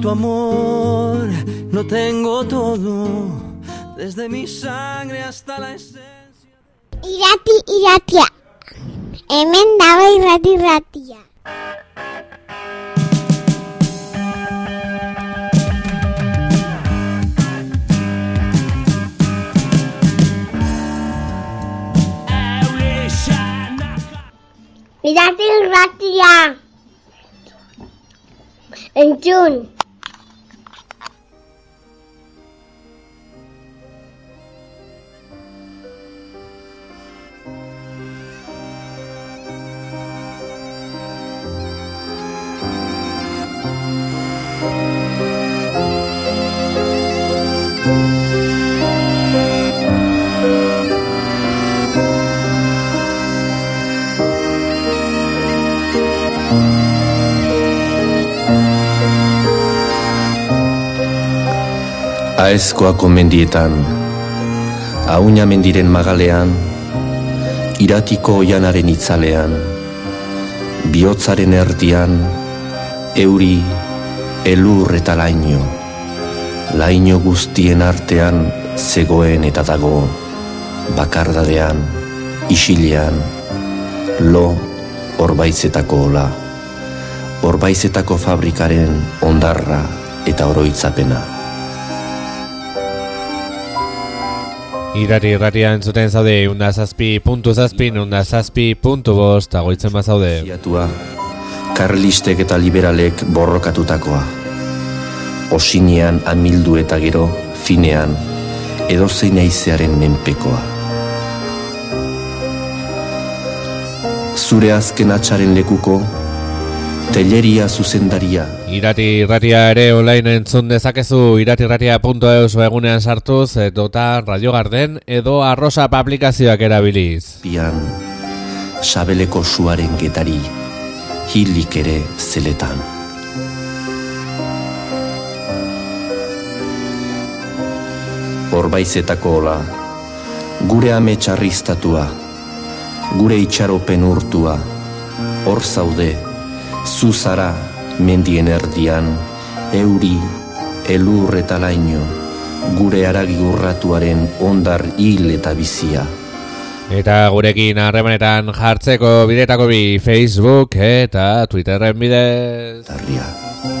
tu amor no tengo todo, desde mi sangre hasta la esencia. Irati, iratia. Hemen dago irrati, iratia. Irati, iratia. Entzun. Aezkoako mendietan, Auña mendiren magalean, Iratiko oianaren itzalean, Biotzaren erdian, Euri, elur eta laino, Laino guztien artean, Zegoen eta dago, Bakardadean, Isilean, Lo, Orbaizetako ola, Orbaizetako fabrikaren ondarra eta oroitzapena. Irari irratia entzuten zaude, unda zazpi puntu zazpi, unda zazpi puntu bost, agoitzen bazaude. Ziatua, karlistek eta liberalek borrokatutakoa. Osinean amildu eta gero, finean, edozein aizearen menpekoa. Zure azken atxaren lekuko, telleria zuzendaria, Irati irratia ere online entzun dezakezu iratirratia.eus egunean sartuz edota Radio Garden edo arrosa aplikazioak erabiliz. pian, sabeleko suaren getari, hilik ere zeletan. Horbaizetako ola, gure ame txarriztatua, gure itxaropen urtua, hor zaude, zu zara mendien erdian, euri, elur eta laino, gure aragi urratuaren ondar hil eta bizia. Eta gurekin harremanetan jartzeko bidetako bi Facebook eta Twitterren bidez. Tarria.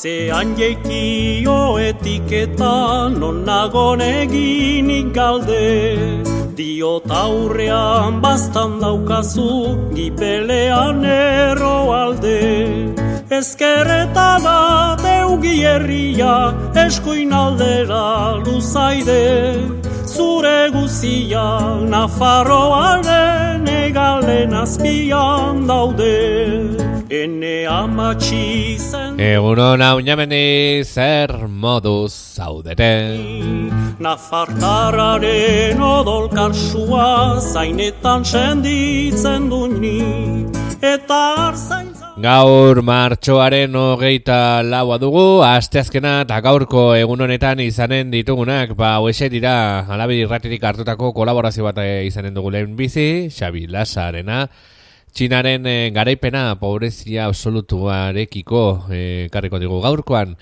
Goizean jeikio etiketan non nagon eginik galde Diot aurrean bastan daukazu gipelean erro alde. Ezkerreta da deugi herria eskuin aldera luzaide. Zure guzia Nafarroaren egalen azpian daude Ene amatxi zen Egunon hau zer moduz zaudete. Nafartararen odol karsua zainetan senditzen duini eta arzaintza Gaur martxoaren hogeita laua dugu, asteazkena eta gaurko egun honetan izanen ditugunak, ba, hoxe dira, alabi irratirik hartutako kolaborazio bat eh, izanen dugu lehen bizi, Xabi Lasarena, Txinaren eh, garaipena pobrezia absolutuarekiko eh, karriko digu gaurkoan.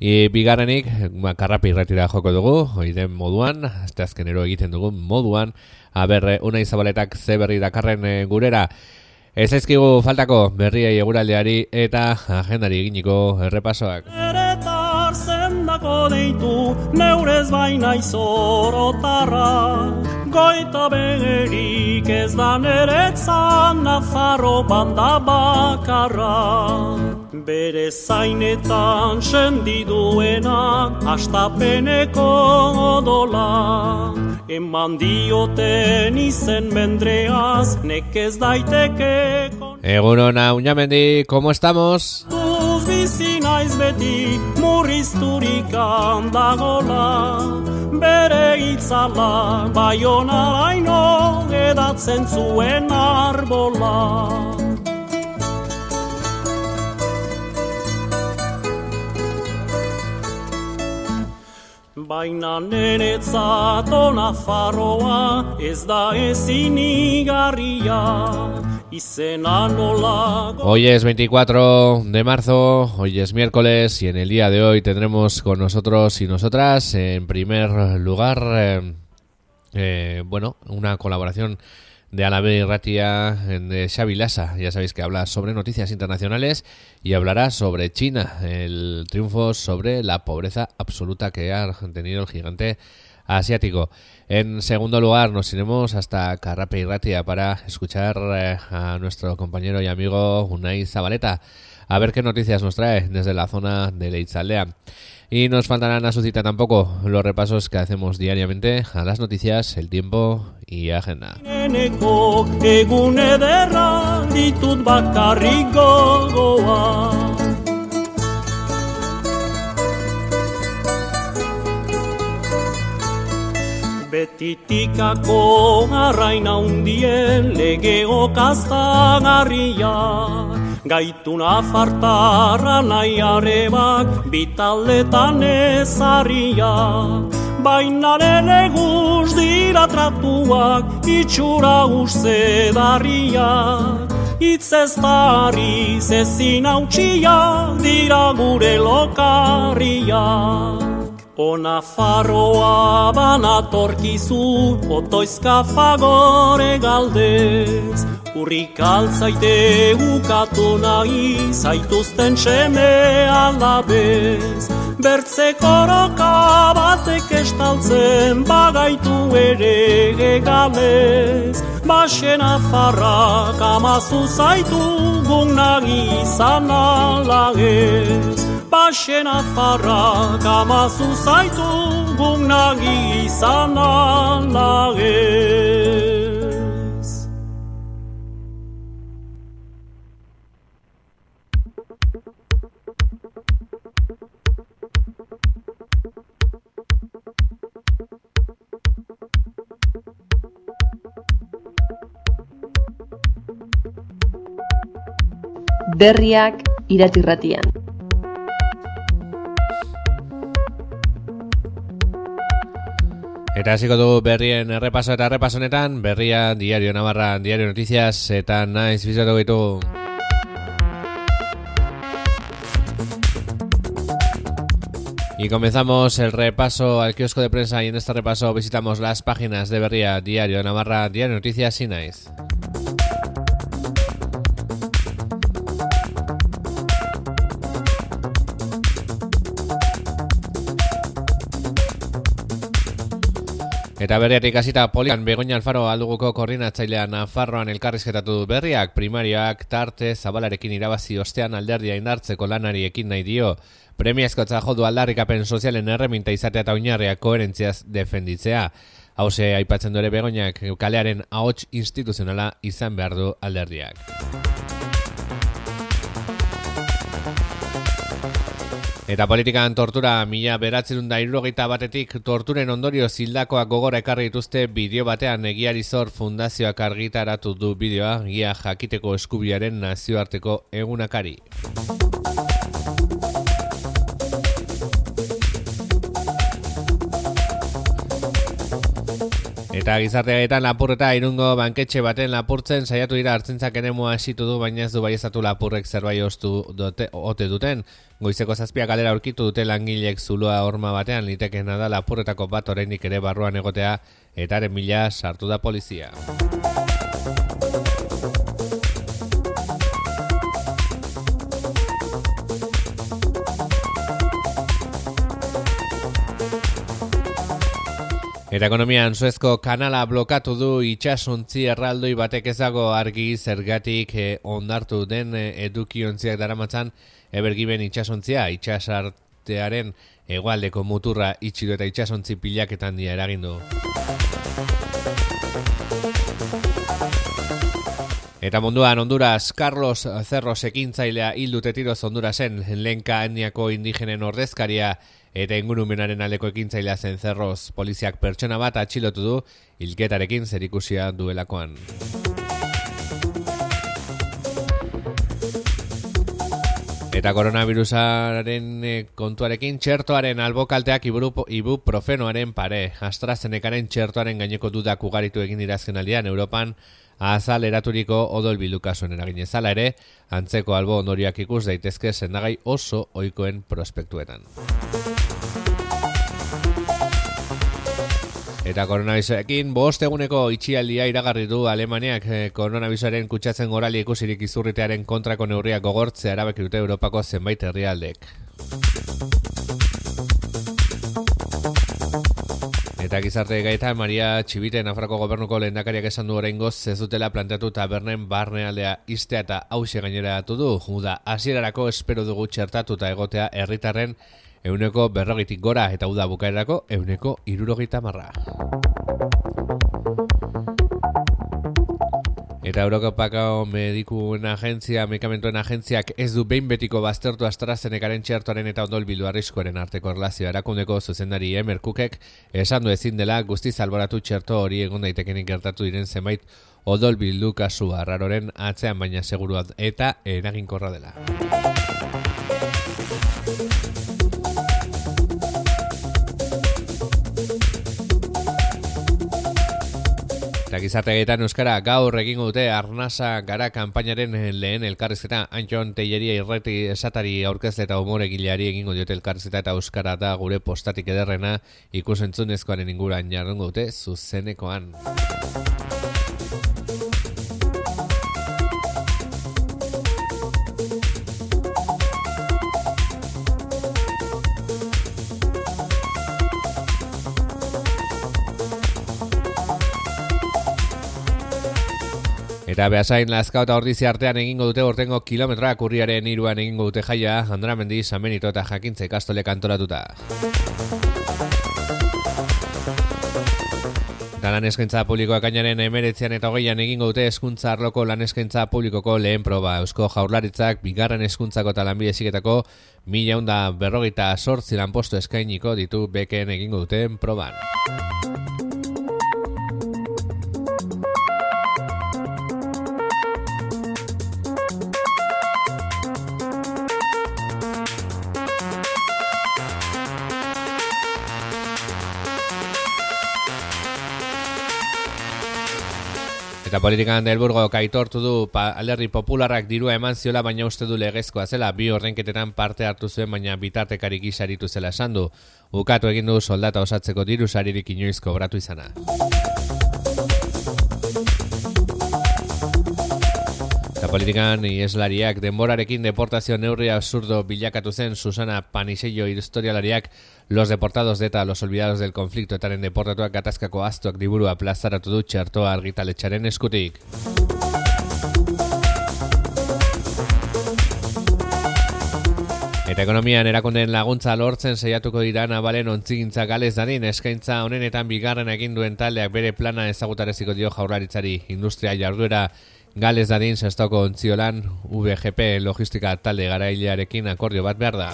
E, bigarrenik, ba, karrapi irratira joko dugu, oiden moduan, asteazkenero egiten dugun moduan, aber, eh, unai zabaletak ze berri dakarren eh, gurera. Ez ezkigu faltako berriei eguraldeari eta agendari eginiko errepasoak. Deitu neurez baina izorotarra Goita begerik ez da neretzan Nafarro banda bakarra. Bere zainetan sendiduena Astapeneko odola. Eman dioten izen mendreaz Nekez daiteke Egunon Uñamendi, ¿cómo estamos? Duz bizi naiz beti murrizturik handagola Bere itzala baionaraino edatzen zuen arbola Hoy es 24 de marzo, hoy es miércoles y en el día de hoy tendremos con nosotros y nosotras, en primer lugar, eh, eh, bueno, una colaboración de Alabe y Ratia de Xavi Lassa. Ya sabéis que habla sobre noticias internacionales y hablará sobre China, el triunfo sobre la pobreza absoluta que ha tenido el gigante asiático. En segundo lugar, nos iremos hasta Carrape y Ratia para escuchar eh, a nuestro compañero y amigo Unai Zabaleta, a ver qué noticias nos trae desde la zona de Leitzaldea. Y nos faltarán a su cita tampoco los repasos que hacemos diariamente a las noticias, el tiempo y agenda. Betitikako arraina undien lege okaztagarria Gaituna fartarra nahi arebak bitaldetan ezarria Baina nene guz dira tratuak itxura uste darriak Itz ez darriz ezin hautsia dira gure lokarriak Ona farroa banatorkizu, otoizka fagore galdez. Urrik altzaite ukatu nahi, zaituzten seme alabez. Bertze koroka batek estaltzen, bagaitu ere egalez. Baxena farrak amazu zaitu, gunagi izan alagez. Baxena farrak amazu zaitu Gugnagi izan alagez Berriak iratirratian. Eta hasiko du berrien errepaso eta errepaso honetan, berria Diario Navarra, Diario Noticias eta naiz bizatu gitu. Y comenzamos el repaso al kiosco de prensa y en este repaso visitamos las páginas de Berría, Diario Navarra, Diario Noticias y Nice. Eta berriatik hasita polian Begoña Alfaro alduguko koordinatzailea Nafarroan elkarrizketatu du berriak primarioak tarte zabalarekin irabazi ostean alderdia indartzeko lanari ekin nahi dio. Premiazkotza jodu aldarrikapen sozialen erreminta izatea eta oinarriak koherentziaz defenditzea. Hauze aipatzen dure begoinak kalearen ahots instituzionala izan behar du alderdiak. Eta politikan tortura mila beratzen da irrogeita batetik torturen ondorio zildakoak gogora ekarri dituzte bideo batean egiari zor fundazioak argitaratu du bideoa gia jakiteko eskubiaren nazioarteko egunakari. Eta gizarteagetan lapurreta irungo banketxe baten lapurtzen saiatu dira hartzentzak enemua esitu du, baina ez du baiezatu lapurrek zerbait ostu dote, ote duten. Goizeko zazpia galera aurkitu dute langilek zuloa horma batean litekena da lapurretako bat oraindik ere barruan egotea etaren mila sartu da polizia. Eta ekonomian zuezko kanala blokatu du itxasuntzi erraldoi batek ezago argi zergatik eh, ondartu den eh, edukiontziak daramatzan ebergiben itxasuntzia itxasartearen egualdeko muturra itxidu eta itxasuntzi pilaketan dia eragindu. Eta munduan Honduras, Carlos Cerros ekintzailea hildute tiroz Hondurasen lenka etniako indigenen ordezkaria eta ingurumenaren aldeko ekintzailea zen zerroz poliziak pertsona bat atxilotu du hilketarekin zerikusia duelakoan. Eta koronavirusaren eh, kontuarekin txertoaren albokalteak ibuprofenoaren pare. AstraZenecaren txertoaren gaineko dudak ugaritu egin dirazken aldean Europan azal eraturiko odol bilukasuen eragin ezala ere, antzeko albo ondoriak ikus daitezke sendagai oso ohikoen prospektuetan. Eta koronavirusarekin bost eguneko itxialdia iragarri du Alemaniak koronavirusaren kutsatzen gorali ikusirik izurritearen kontrako neurriak gogortzea erabaki dute Europako zenbait herrialdek. Eta gizarte gaita Maria Txibite Nafarroko gobernuko lehendakariak esan du oraingoz ez dutela planteatu tabernen barnealdea istea eta hause gainera du. Juda, hasierarako espero dugu txertatuta egotea herritarren euneko berrogitik gora eta uda bukaerako euneko irurogita marra. Eta Eurokopako medikuen agentzia, medikamentuen agentziak ez du behin betiko baztertu AstraZenecaren txertoaren eta ondol bildu arriskoaren arteko erlazio erakundeko zuzendari emerkukek esan du ezin dela guzti alboratu txerto hori egon daitekenik gertatu diren zenbait odol bildu kasu arraroren atzean baina segurua eta eraginkorra dela. Eta gizarte gaitan euskara gaur egingo dute arnasa gara kanpainaren lehen elkarrizketa Antxon Teilleria irreti esatari aurkezle eta humore gileari egingo diote elkarrizketa eta euskara da gure postatik ederrena ikusentzunezkoaren inguran jardungo dute zuzenekoan. Eta behasain lazka eta ordizi artean egingo dute ortengo kilometroak urriaren iruan egingo dute jaia, Andra Mendi, Samenito eta Jakintze kastole kantoratuta. Eta lan eskaintza publikoak ainaren emeretzean eta hogeian egingo dute eskuntza arloko lan eskaintza publikoko lehen proba. Eusko jaurlaritzak bigarren eskuntzako eta lanbide esiketako mila berrogeita sortzi lanpostu eskainiko ditu beken egingo duten proban. Eta politikan delburgo kaitortu du pa, alderri popularrak dirua eman ziola baina uste du legezkoa zela bi horrenketetan parte hartu zuen baina bitartekari gisaritu zela esan du. Ukatu egin du soldata osatzeko diru saririk inoizko bratu izana. Politikan ieslariak denborarekin deportazio neurri absurdo bilakatu zen Susana Panisello historialariak los deportados de eta los olvidados del conflicto etaren deportatuak gatazkako astuak diburua plazaratu du txertoa argitaletxaren eskutik. Eta ekonomian erakundeen laguntza lortzen saiatuko dira nabalen ontzigintza galez dadin eskaintza honenetan bigarren egin duen taldeak bere plana ezagutareziko dio jaurlaritzari industria jarduera galez dadin sestoko ontziolan VGP logistika talde garailearekin akordio bat behar da.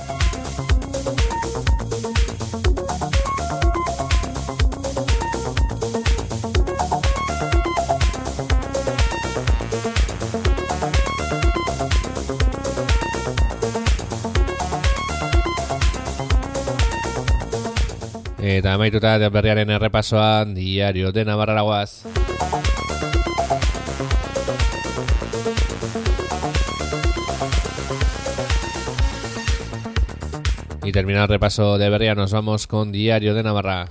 Eta amaituta berriaren errepasoan diario de Navarra Y termina el repaso de Berria, nos vamos con Diario de Navarra.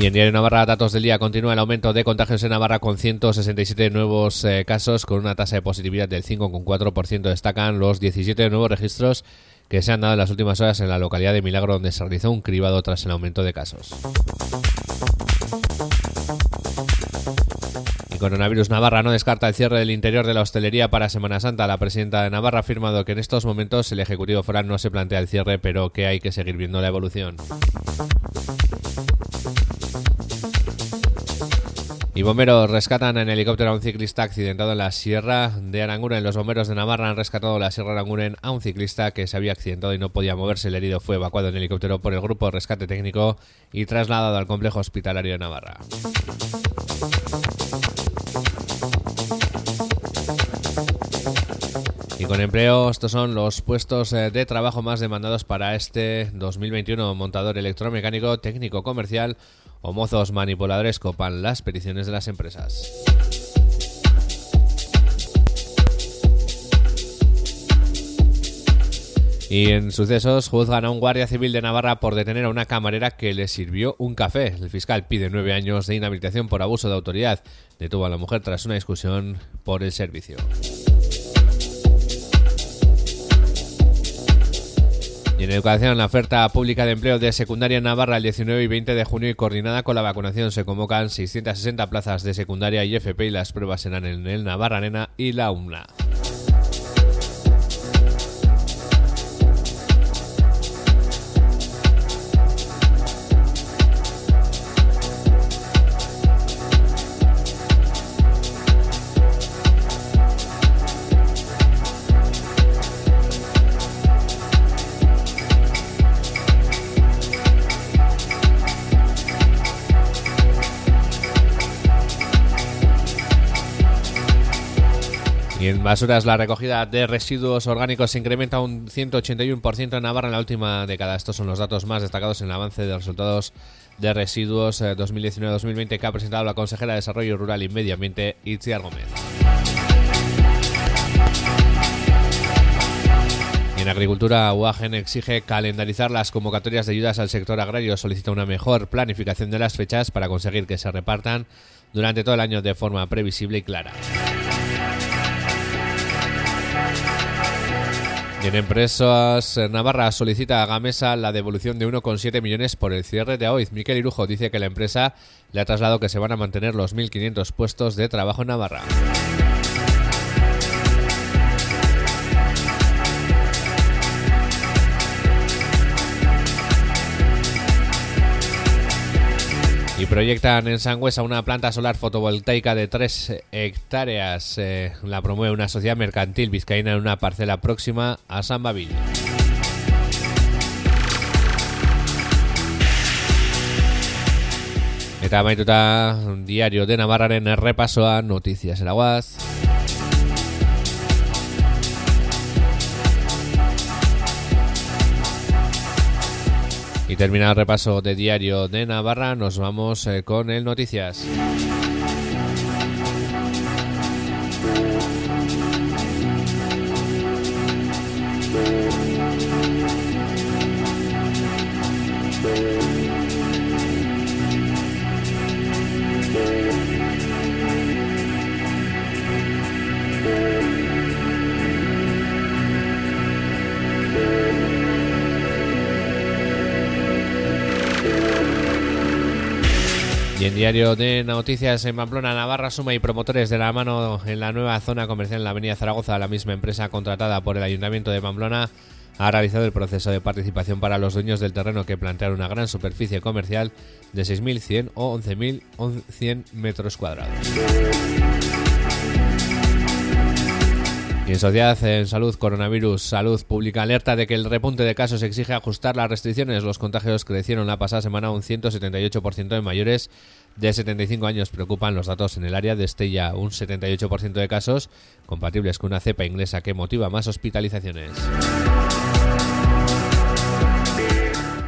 Y en Diario Navarra, datos del día, continúa el aumento de contagios en Navarra con 167 nuevos eh, casos, con una tasa de positividad del 5,4%. Destacan los 17 nuevos registros que se han dado en las últimas horas en la localidad de Milagro, donde se realizó un cribado tras el aumento de casos. Y Coronavirus Navarra no descarta el cierre del interior de la hostelería para Semana Santa. La presidenta de Navarra ha afirmado que en estos momentos el Ejecutivo Foral no se plantea el cierre, pero que hay que seguir viendo la evolución. Y bomberos rescatan en helicóptero a un ciclista accidentado en la Sierra de Aranguren. Los bomberos de Navarra han rescatado en la Sierra de Aranguren a un ciclista que se había accidentado y no podía moverse. El herido fue evacuado en helicóptero por el grupo de rescate técnico y trasladado al complejo hospitalario de Navarra. Y con empleo, estos son los puestos eh, de trabajo más demandados para este 2021. Montador electromecánico, técnico comercial o mozos manipuladores copan las peticiones de las empresas. Y en sucesos juzgan a un guardia civil de Navarra por detener a una camarera que le sirvió un café. El fiscal pide nueve años de inhabilitación por abuso de autoridad. Detuvo a la mujer tras una discusión por el servicio. Y en educación, la oferta pública de empleo de secundaria en Navarra el 19 y 20 de junio y coordinada con la vacunación se convocan 660 plazas de secundaria y FP y las pruebas serán en el Navarra Nena y la UNA. Y en basuras la recogida de residuos orgánicos se incrementa un 181% en Navarra en la última década. Estos son los datos más destacados en el avance de resultados de residuos 2019-2020 que ha presentado la consejera de Desarrollo Rural y Medio Ambiente, Itziar Gómez. En agricultura, UAGEN exige calendarizar las convocatorias de ayudas al sector agrario. Solicita una mejor planificación de las fechas para conseguir que se repartan durante todo el año de forma previsible y clara. Y en Empresas Navarra solicita a Gamesa la devolución de 1,7 millones por el cierre de AOIZ. Miquel Irujo dice que la empresa le ha trasladado que se van a mantener los 1.500 puestos de trabajo en Navarra. Proyectan en Sangüesa una planta solar fotovoltaica de 3 hectáreas. Eh, la promueve una sociedad mercantil vizcaína en una parcela próxima a San Babil. Eta diario de Navarraren errepasoa noticias eraguaz. Y terminado el repaso de Diario de Navarra, nos vamos eh, con el Noticias. Diario de noticias en Pamplona, Navarra Suma y promotores de la mano en la nueva zona comercial en la avenida Zaragoza, la misma empresa contratada por el Ayuntamiento de Pamplona ha realizado el proceso de participación para los dueños del terreno que plantean una gran superficie comercial de 6.100 o 11.100 metros cuadrados. Y en Sociedad en Salud Coronavirus Salud Pública alerta de que el repunte de casos exige ajustar las restricciones. Los contagios crecieron la pasada semana un 178% en mayores de 75 años. Preocupan los datos en el área de Estella, un 78% de casos compatibles con una cepa inglesa que motiva más hospitalizaciones.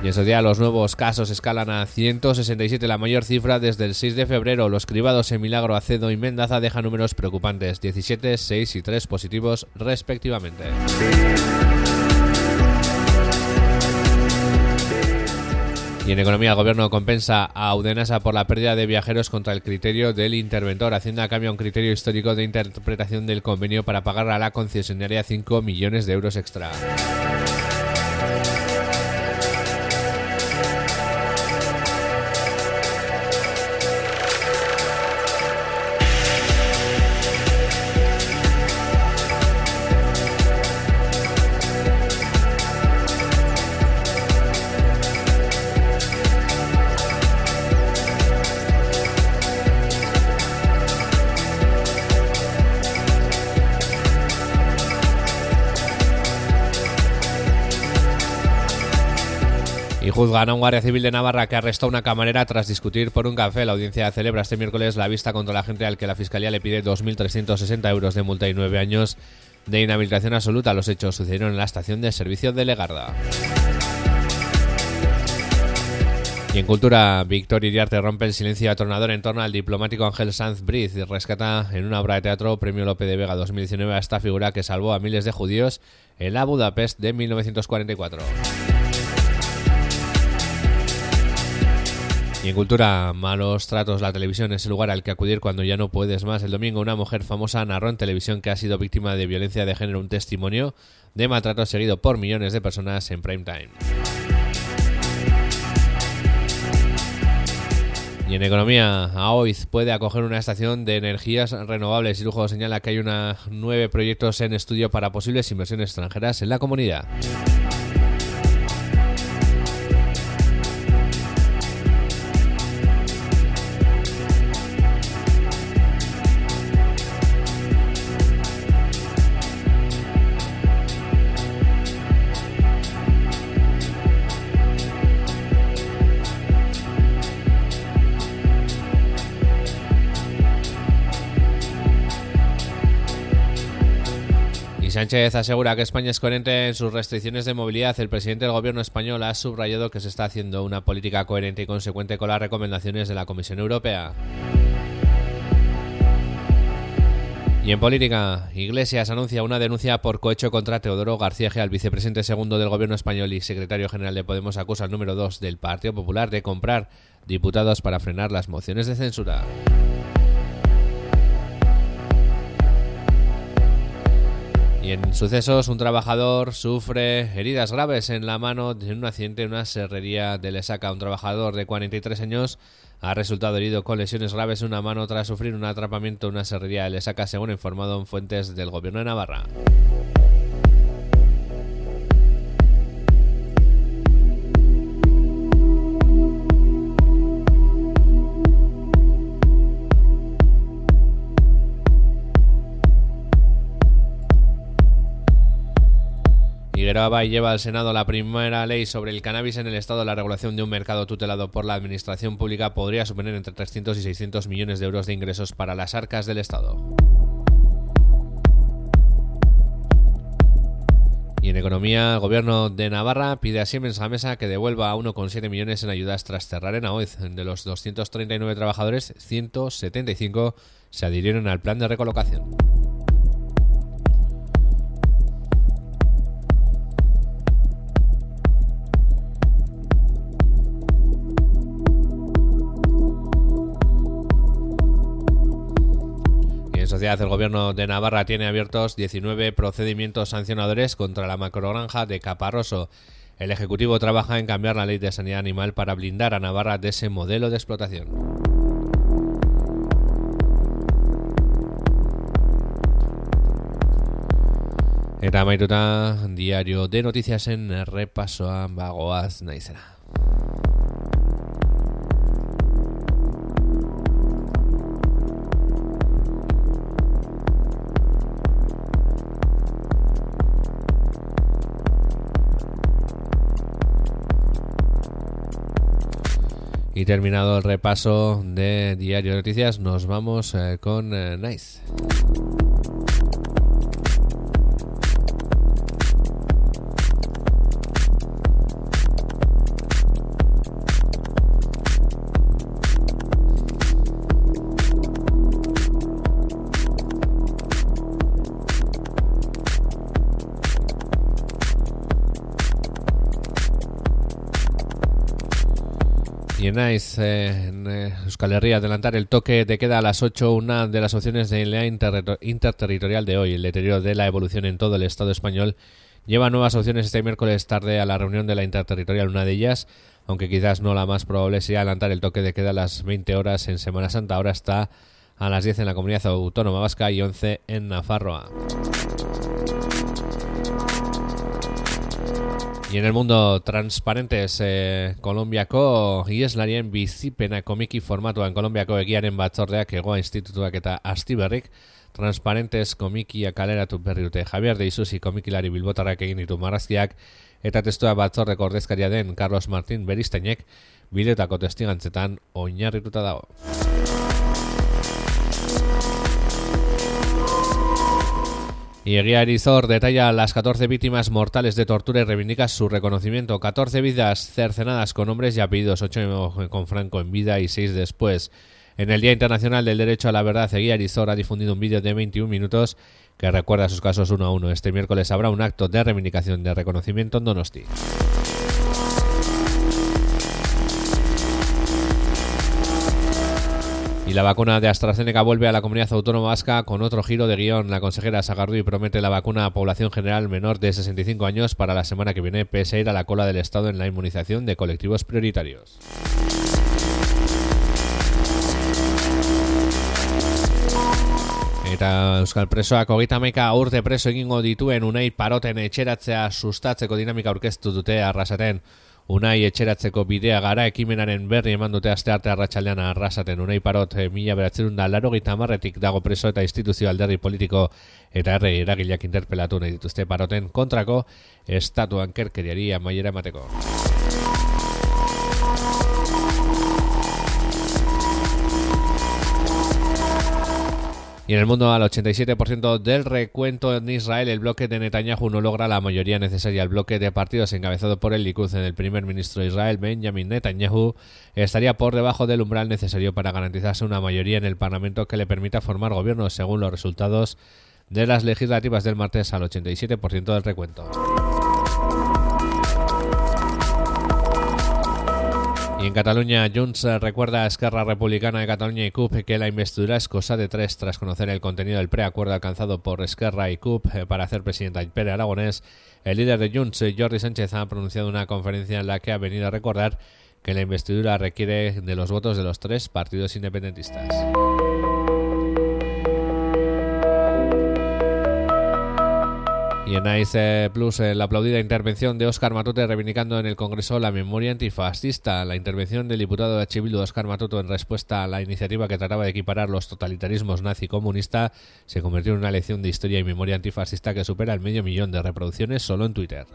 Y en día los nuevos casos escalan a 167, la mayor cifra desde el 6 de febrero. Los cribados en Milagro, Acedo y Mendaza dejan números preocupantes, 17, 6 y 3 positivos respectivamente. Y en economía, el gobierno compensa a Audenasa por la pérdida de viajeros contra el criterio del interventor. Hacienda cambia un criterio histórico de interpretación del convenio para pagar a la concesionaria 5 millones de euros extra. Juzgan a un guardia civil de Navarra que arrestó a una camarera tras discutir por un café. La audiencia celebra este miércoles la vista contra la gente al que la fiscalía le pide 2.360 euros de multa y nueve años de inhabilitación absoluta. Los hechos sucedieron en la estación de servicio de Legarda. Y en cultura, Víctor Iriarte rompe el silencio atronador en torno al diplomático Ángel Sanz Briz y rescata en una obra de teatro Premio Lope de Vega 2019 a esta figura que salvó a miles de judíos en la Budapest de 1944. Y en cultura, malos tratos, la televisión es el lugar al que acudir cuando ya no puedes más. El domingo una mujer famosa narró en televisión que ha sido víctima de violencia de género un testimonio de maltrato seguido por millones de personas en prime time. Y en economía, AOIZ puede acoger una estación de energías renovables y lujo señala que hay una, nueve proyectos en estudio para posibles inversiones extranjeras en la comunidad. Sánchez asegura que España es coherente en sus restricciones de movilidad. El presidente del gobierno español ha subrayado que se está haciendo una política coherente y consecuente con las recomendaciones de la Comisión Europea. Y en política, Iglesias anuncia una denuncia por cohecho contra Teodoro García Geal, vicepresidente segundo del gobierno español y secretario general de Podemos, acusa al número 2 del Partido Popular de comprar diputados para frenar las mociones de censura. En sucesos, un trabajador sufre heridas graves en la mano en un accidente en una serrería de Lesaca. Un trabajador de 43 años ha resultado herido con lesiones graves en una mano tras sufrir un atrapamiento en una serrería de Lesaca, según informado en fuentes del gobierno de Navarra. Y lleva al Senado la primera ley sobre el cannabis en el Estado. La regulación de un mercado tutelado por la Administración Pública podría suponer entre 300 y 600 millones de euros de ingresos para las arcas del Estado. Y en economía, el gobierno de Navarra pide a Siemens Gamesa que devuelva 1,7 millones en ayudas tras cerrar en AOEZ. De los 239 trabajadores, 175 se adhirieron al plan de recolocación. sociedad, el gobierno de Navarra tiene abiertos 19 procedimientos sancionadores contra la macrogranja de Caparroso. El Ejecutivo trabaja en cambiar la ley de sanidad animal para blindar a Navarra de ese modelo de explotación. Eta maituta, diario de noticias en repasoan bagoaz naizena. Y terminado el repaso de Diario de Noticias, nos vamos eh, con eh, Nice. En Nice, eh, en eh, Euskal Herria, adelantar el toque de queda a las 8, una de las opciones de la interterritorial interterritorial de hoy. El deterioro de la evolución en todo el Estado español lleva nuevas opciones este miércoles tarde a la reunión de la interterritorial. Una de ellas, aunque quizás no la más probable, sea adelantar el toque de queda a las 20 horas en Semana Santa. Ahora está a las 10 en la comunidad autónoma vasca y 11 en Nafarroa. Y en el mundo transparentes eh, Kolombiako ieslarien bizipena komiki formatuan Kolombiako egiaren batzordeak egoa institutuak eta astiberrik transparentes komikia kaleratu berri dute Javier de Isusi komikilari bilbotarrak egin ditu marrazkiak eta testua batzordeko ordezkaria den Carlos Martín Beristainek bideotako testigantzetan oinarrituta dago. Y Eguía Erizor detalla las 14 víctimas mortales de tortura y reivindica su reconocimiento. 14 vidas cercenadas con nombres y apellidos, 8 con Franco en vida y 6 después. En el Día Internacional del Derecho a la Verdad, Eguía Erizor ha difundido un vídeo de 21 minutos que recuerda sus casos uno a uno. Este miércoles habrá un acto de reivindicación de reconocimiento en Donosti. Y la vacuna de AstraZeneca vuelve a la comunidad autónoma vasca con otro giro de guion. La consejera Sagardui promete la vacuna a población general menor de 65 años para la semana que viene, pese a ir a la cola del Estado en la inmunización de colectivos prioritarios. Eta Euskal Presoak hogeita meka urte preso egingo dituen paroten etxeratzea sustatzeko dinamika aurkeztu dute. Unai etxeratzeko bidea gara ekimenaren berri eman dute aste arte arratsaldean arrasaten Unai Parot e, mila beratzerun da laro marretik dago preso eta instituzio alderri politiko eta erre eragileak interpelatu nahi dituzte Paroten kontrako estatuan kerkeriari amaiera emateko. Y en el mundo, al 87% del recuento en Israel, el bloque de Netanyahu no logra la mayoría necesaria. El bloque de partidos encabezado por el Likud en el primer ministro de Israel, Benjamin Netanyahu, estaría por debajo del umbral necesario para garantizarse una mayoría en el Parlamento que le permita formar gobierno, según los resultados de las legislativas del martes al 87% del recuento. Y en Cataluña, Junts recuerda a Esquerra Republicana de Cataluña y CUP que la investidura es cosa de tres tras conocer el contenido del preacuerdo alcanzado por Esquerra y CUP eh, para hacer presidenta Pere Aragonés. El líder de Junts, Jordi Sánchez, ha pronunciado una conferencia en la que ha venido a recordar que la investidura requiere de los votos de los tres partidos independentistas. Y en Nice Plus, eh, la aplaudida intervención de Óscar Matute reivindicando en el Congreso la memoria antifascista. La intervención del diputado de Chibildu, Óscar Matute, en respuesta a la iniciativa que trataba de equiparar los totalitarismos nazi comunista, se convirtió en una lección de historia y memoria antifascista que supera el medio millón de reproducciones solo en Twitter.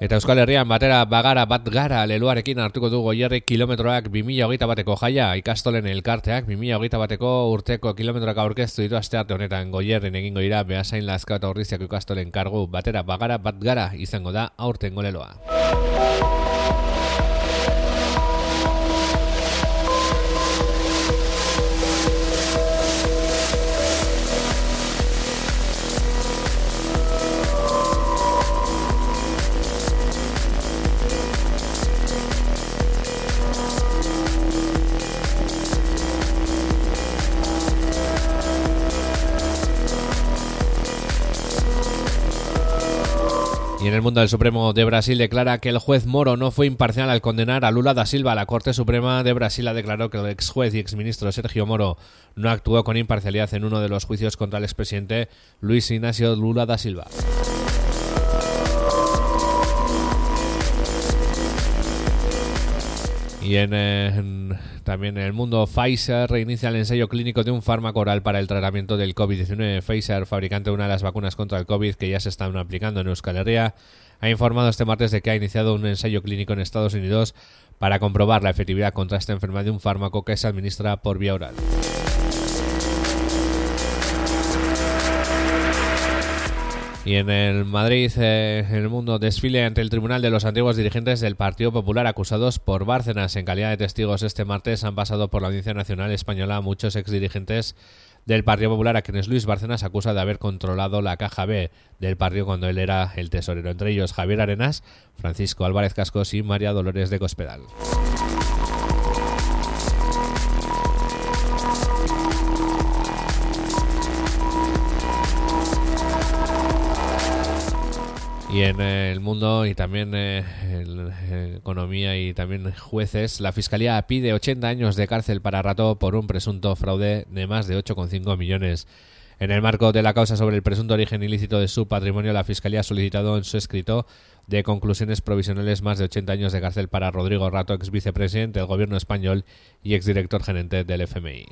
Eta Euskal Herrian batera bagara bat gara leluarekin hartuko du goierri kilometroak 2008 bateko jaia. Ikastolen elkarteak 2008 bateko urteko kilometroak aurkeztu ditu aste arte honetan. Goierrin egingo dira behasain lazka eta horriziak ikastolen kargu. Batera bagara bat gara izango da aurten goleloa. Y en el mundo del Supremo de Brasil declara que el juez Moro no fue imparcial al condenar a Lula da Silva. La Corte Suprema de Brasil ha declarado que el ex juez y exministro Sergio Moro no actuó con imparcialidad en uno de los juicios contra el expresidente Luis Ignacio Lula da Silva. Y en, también en el mundo, Pfizer reinicia el ensayo clínico de un fármaco oral para el tratamiento del COVID-19. Pfizer, fabricante de una de las vacunas contra el COVID que ya se están aplicando en Euskal Herria, ha informado este martes de que ha iniciado un ensayo clínico en Estados Unidos para comprobar la efectividad contra esta enfermedad de un fármaco que se administra por vía oral. Y en el Madrid, eh, en el mundo, desfile ante el Tribunal de los antiguos dirigentes del Partido Popular acusados por Bárcenas en calidad de testigos este martes han pasado por la Audiencia Nacional Española muchos exdirigentes del Partido Popular a quienes Luis Bárcenas acusa de haber controlado la caja B del partido cuando él era el tesorero, entre ellos Javier Arenas, Francisco Álvarez Cascos y María Dolores de Cospedal. Y en el mundo y también en eh, economía y también jueces, la Fiscalía pide 80 años de cárcel para Rato por un presunto fraude de más de 8,5 millones. En el marco de la causa sobre el presunto origen ilícito de su patrimonio, la Fiscalía ha solicitado en su escrito de conclusiones provisionales más de 80 años de cárcel para Rodrigo Rato, ex vicepresidente del gobierno español y exdirector gerente del FMI.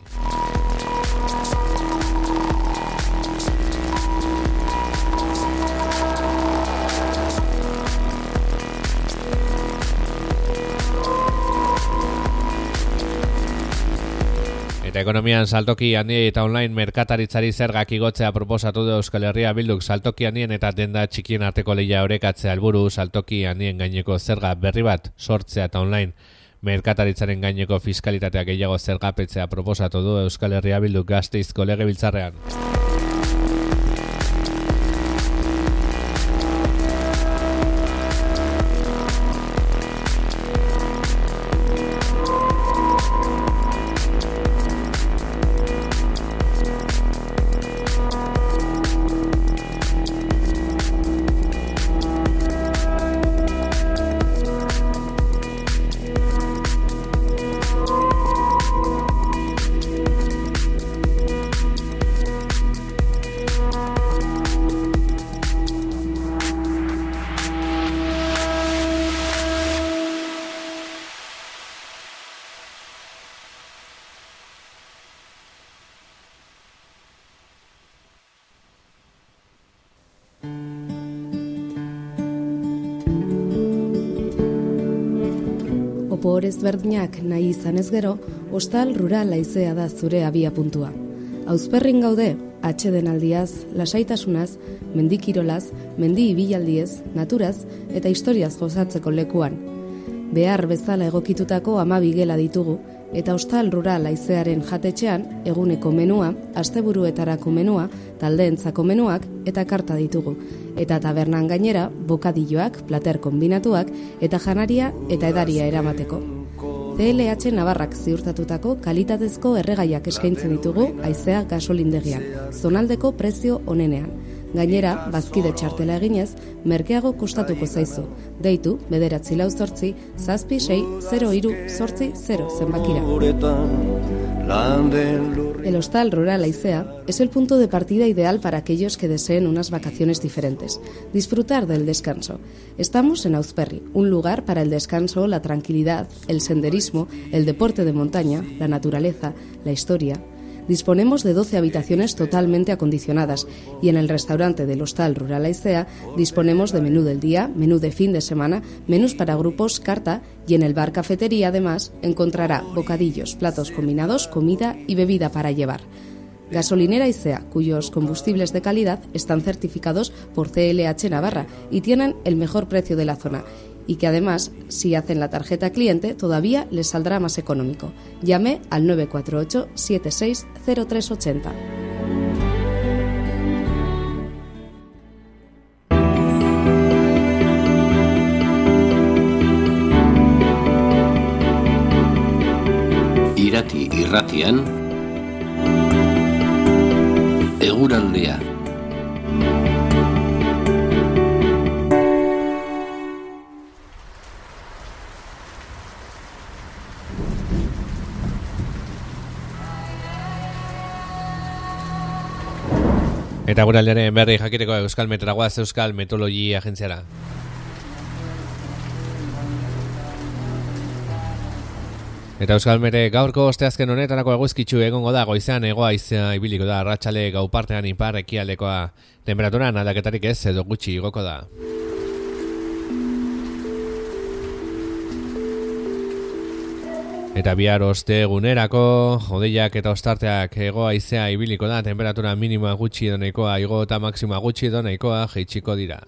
Eta ekonomian saltoki handiei eta online merkataritzari zergak igotzea proposatu du Euskal Herria Bilduk. Saltoki handien eta denda txikien arteko leia orekatzea helburu saltoki handien gaineko zerga berri bat sortzea eta online merkataritzaren gaineko fiskalitatea gehiago zergapetzea proposatu du Euskal Herria Bilduk gazteizko lege ezberdinak nahi izan ez gero, ostal rural aizea da zure abia puntua. Auzperrin gaude, atxeden aldiaz, lasaitasunaz, mendikirolaz, mendi ibilaldiez, naturaz eta historiaz gozatzeko lekuan. Behar bezala egokitutako ama bigela ditugu, eta ostal rural aizearen jatetxean eguneko menua, asteburuetarako menua, taldeentzako menuak eta karta ditugu. Eta tabernan gainera, bokadilloak, plater kombinatuak eta janaria eta edaria eramateko. CLH Navarrak ziurtatutako kalitatezko erregaiak eskaintzen ditugu aizea gasolindegian, zonaldeko prezio onenean. Gainera, bazkide txartela eginez, merkeago kostatuko zaizu. Deitu, bederatzi lau zortzi, zazpi sei, 0 iru, zortzi, 0 zenbakira. El hostal rural Aicea es el punto de partida ideal para aquellos que deseen unas vacaciones diferentes. Disfrutar del descanso. Estamos en Auzperri, un lugar para el descanso, la tranquilidad, el senderismo, el deporte de montaña, la naturaleza, la historia, disponemos de 12 habitaciones totalmente acondicionadas y en el restaurante del Hostal Rural Aicea disponemos de menú del día, menú de fin de semana, menús para grupos, carta y en el bar cafetería además encontrará bocadillos, platos combinados, comida y bebida para llevar. Gasolinera Aicea, cuyos combustibles de calidad están certificados por CLH Navarra y tienen el mejor precio de la zona y que además, si hacen la tarjeta cliente, todavía les saldrá más económico. Llame al 948 760380. Irati irratian Eguraldea Eta gure aldearen berri jakiteko Euskal Metragoaz Euskal Metologi Agentziara. Eta Euskal Mere gaurko osteazken honetarako eguzkitzu egongo da goizean egoa izan ibiliko da ratxale gau partean ipar ekialdekoa temperaturan aldaketarik ez edo gutxi igoko da. Eta bihar oste egunerako, jodeiak eta ostarteak egoa izea ibiliko da, temperatura minima gutxi doneikoa, igo eta maksima gutxi doneikoa, jeitsiko dira.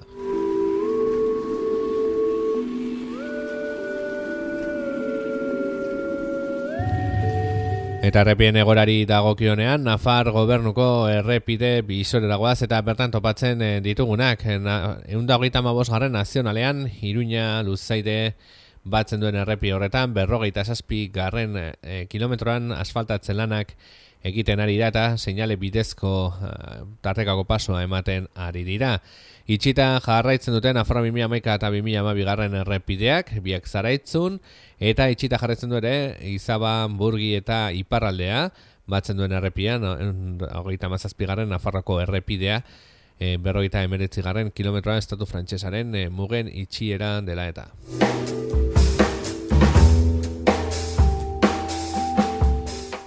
Eta errepien egorari dagokionean, Nafar gobernuko errepide bizorera goaz eta bertan topatzen eh, ditugunak. Egun da hogeita garren nazionalean, Iruña, Luzaide, batzen duen errepi horretan, berrogeita zazpi garren e, kilometroan asfaltatzen lanak egiten ari da eta seinale bidezko e, tartekako pasoa ematen ari dira. Itxita jarraitzen duten Afro 2000 eta 2000 garren errepideak, biak zaraitzun, eta itxita jarraitzen du ere Izaba, Burgi eta Iparraldea, batzen duen errepian, hogeita mazazpi garren Nafarroko errepidea, e, berrogeita emeretzi garren kilometroan estatu frantsesaren e, mugen itxiera dela eta.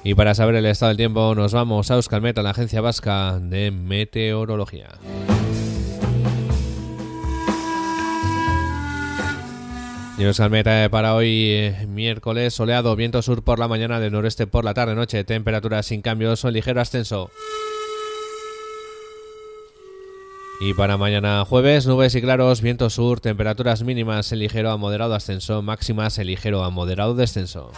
Y para saber el estado del tiempo nos vamos a Euskalmet, a la agencia vasca de meteorología. Y Euskalmet para hoy eh, miércoles soleado, viento sur por la mañana, del noreste por la tarde, noche, temperatura sin cambios o ligero ascenso. Y para mañana jueves, nubes y claros, viento sur, temperaturas mínimas en ligero a moderado ascenso, máximas en ligero a moderado descenso.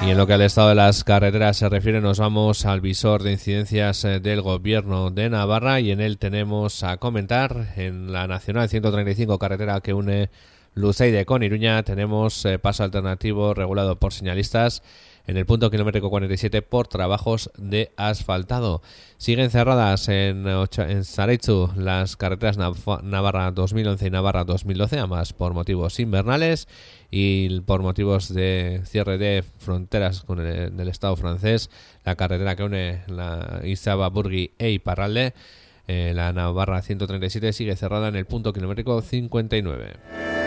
Y en lo que al estado de las carreteras se refiere, nos vamos al visor de incidencias eh, del gobierno de Navarra y en él tenemos a comentar en la Nacional 135 carretera que une Luceide con Iruña, tenemos eh, paso alternativo regulado por señalistas en el punto kilómetro 47 por trabajos de asfaltado. Siguen cerradas en, en Zareitzu las carreteras Navarra 2011 y Navarra 2012, además por motivos invernales y por motivos de cierre de fronteras con el, del Estado francés, la carretera que une la Izaba, Burgi e Iparralde, eh, la Navarra 137 sigue cerrada en el punto kilométrico 59.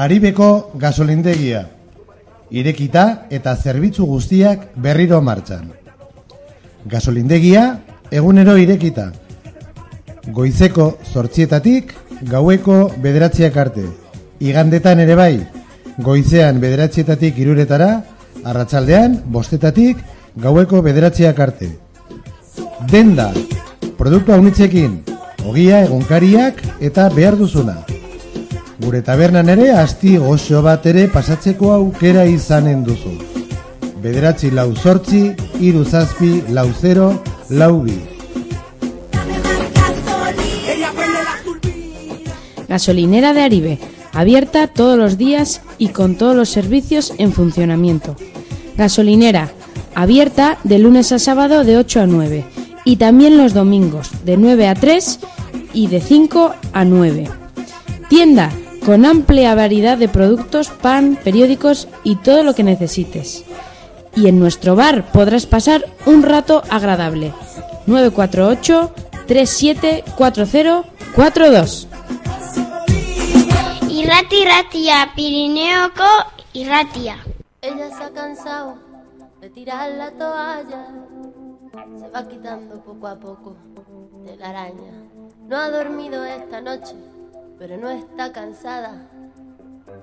Aribeko gasolindegia. Irekita eta zerbitzu guztiak berriro martxan. Gasolindegia egunero irekita. Goizeko zortzietatik gaueko bederatziak arte. Igandetan ere bai, goizean bederatzietatik iruretara, arratsaldean bostetatik gaueko bederatziak arte. Denda, produktu haunitzekin, ogia egunkariak eta behar duzuna. Gure tabernan ere asti goxo bat ere pasatzeko aukera izanen duzu. Bederatzi lau sortzi, iru zazpi, lau zero, lau bi. Gasolinera de Aribe, abierta todos los días y con todos los servicios en funcionamiento. Gasolinera, abierta de lunes a sábado de 8 a 9 y también los domingos de 9 a 3 y de 5 a 9. Tienda con amplia variedad de productos, pan, periódicos y todo lo que necesites. Y en nuestro bar podrás pasar un rato agradable. 948 374042 Irrati irratia, Pirineoko irratia. Ella se ha cansado de tirar la toalla. Se va quitando poco a poco de la araña. No ha dormido esta noche, pero no está cansada.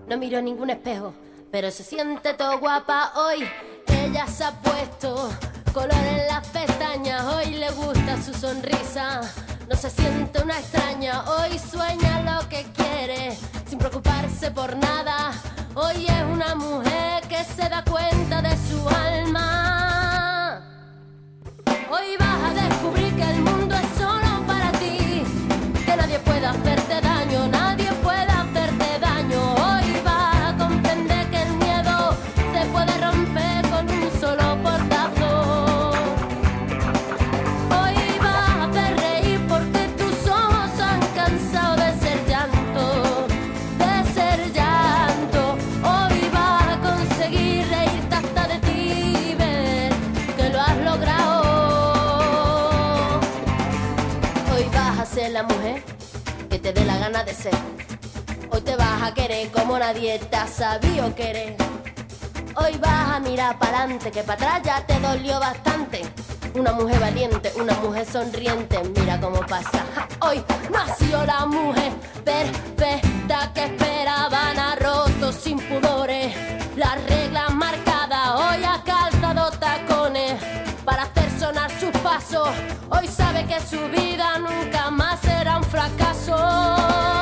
No miró ningún espejo, pero se siente todo guapa hoy. Ella se ha puesto color en las pestañas. Hoy le gusta su sonrisa. No se siente una extraña. Hoy sueña lo que quiere, sin preocuparse por nada. Hoy es una mujer que se da cuenta de su alma. Que el que te dé la gana de ser. Hoy te vas a querer como nadie te ha sabido querer. Hoy vas a mirar para adelante, que para atrás ya te dolió bastante. Una mujer valiente, una mujer sonriente, mira cómo pasa. Hoy nació la mujer perfecta que esperaban a rotos sin pudores. Las reglas marcadas, hoy ha Hoy sabe que su vida nunca más será un fracaso.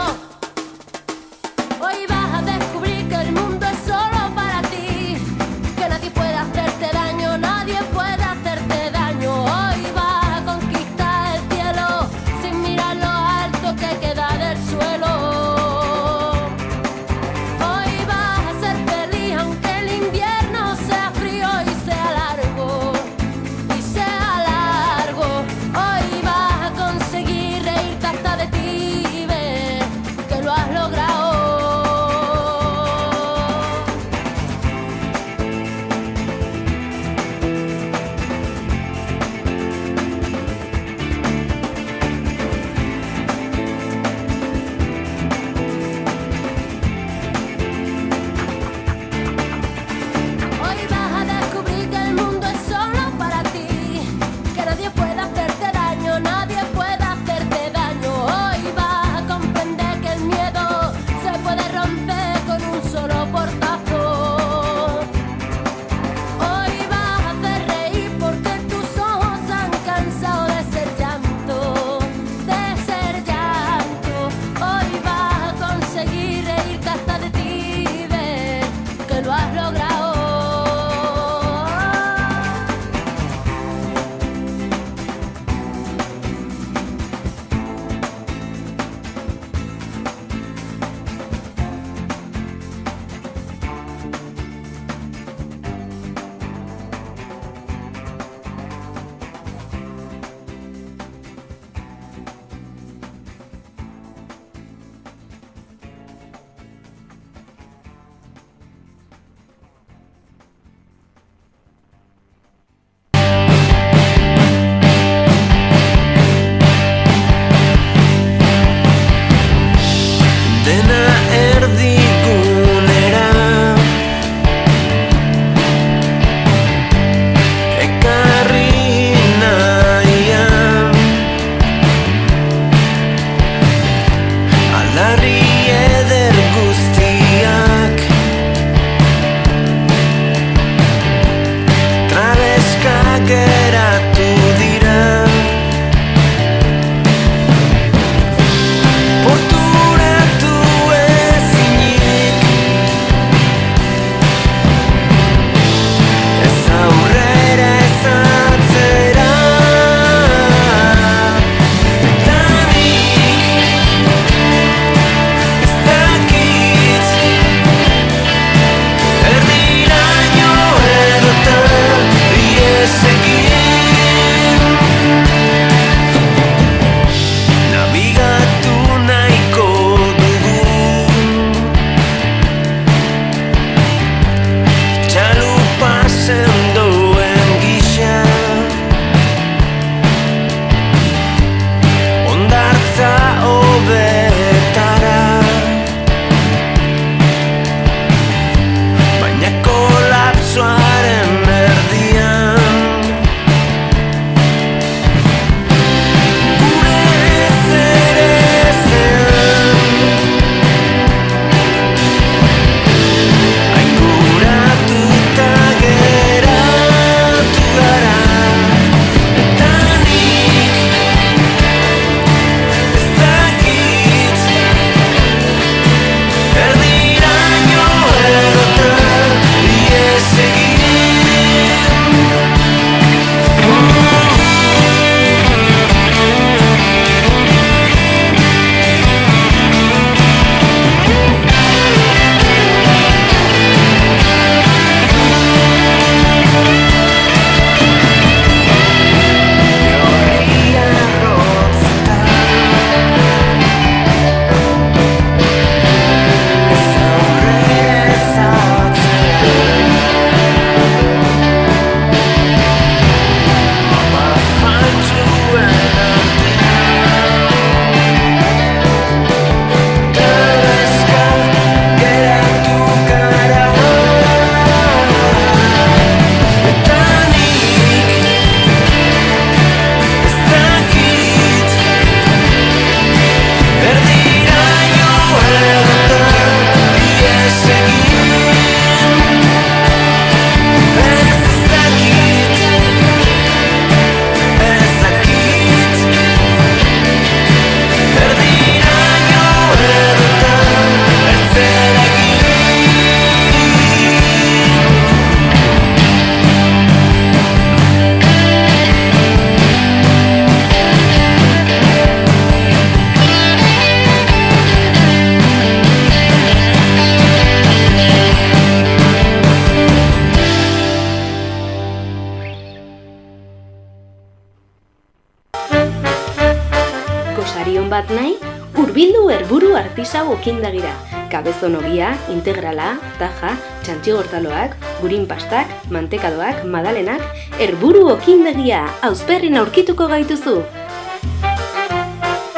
Taja, txantxigortaloak, gurin pastak, mantekadoak, madalenak, erburu okindagia, auzperrin aurkituko gaituzu.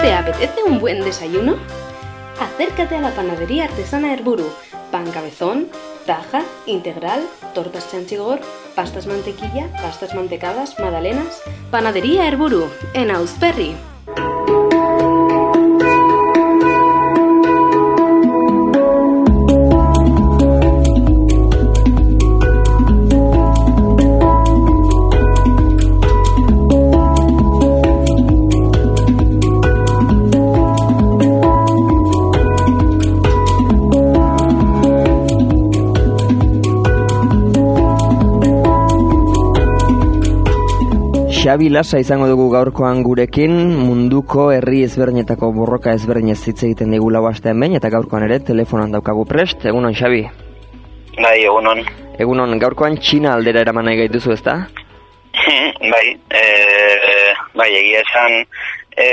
¿Te apetece un buen desayuno? Acércate a la panadería artesana Herburu. Pan cabezón, taja, integral, tortas chanchigor, pastas mantequilla, pastas mantecadas, magdalenas. Panadería Herburu, en Ausperri. Xabi Lasa izango dugu gaurkoan gurekin, munduko herri ezberdinetako borroka ezberdinez hitz egiten digu lau astean behin, eta gaurkoan ere telefonan daukagu prest, egunon Xabi? Bai, egunon. Egunon, gaurkoan Txina aldera eraman nahi gaituzu ezta? bai, e, bai, egia esan e,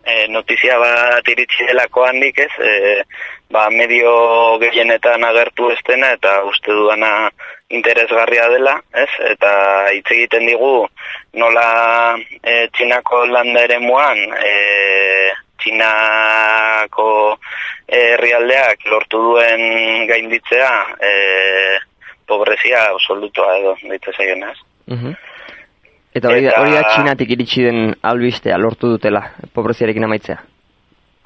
e, notizia bat iritsi delako handik ez, e, ba, medio gehienetan agertu ez dena, eta uste duana interesgarria dela, ez? Eta hitz egiten digu nola e, Txinako landa ere muan, e, Txinako herrialdeak lortu duen gainditzea e, pobrezia absolutua edo, ditu zaionaz. Uh Eta hori, hori da Txinatik iritsi den albistea lortu dutela, pobreziarekin amaitzea?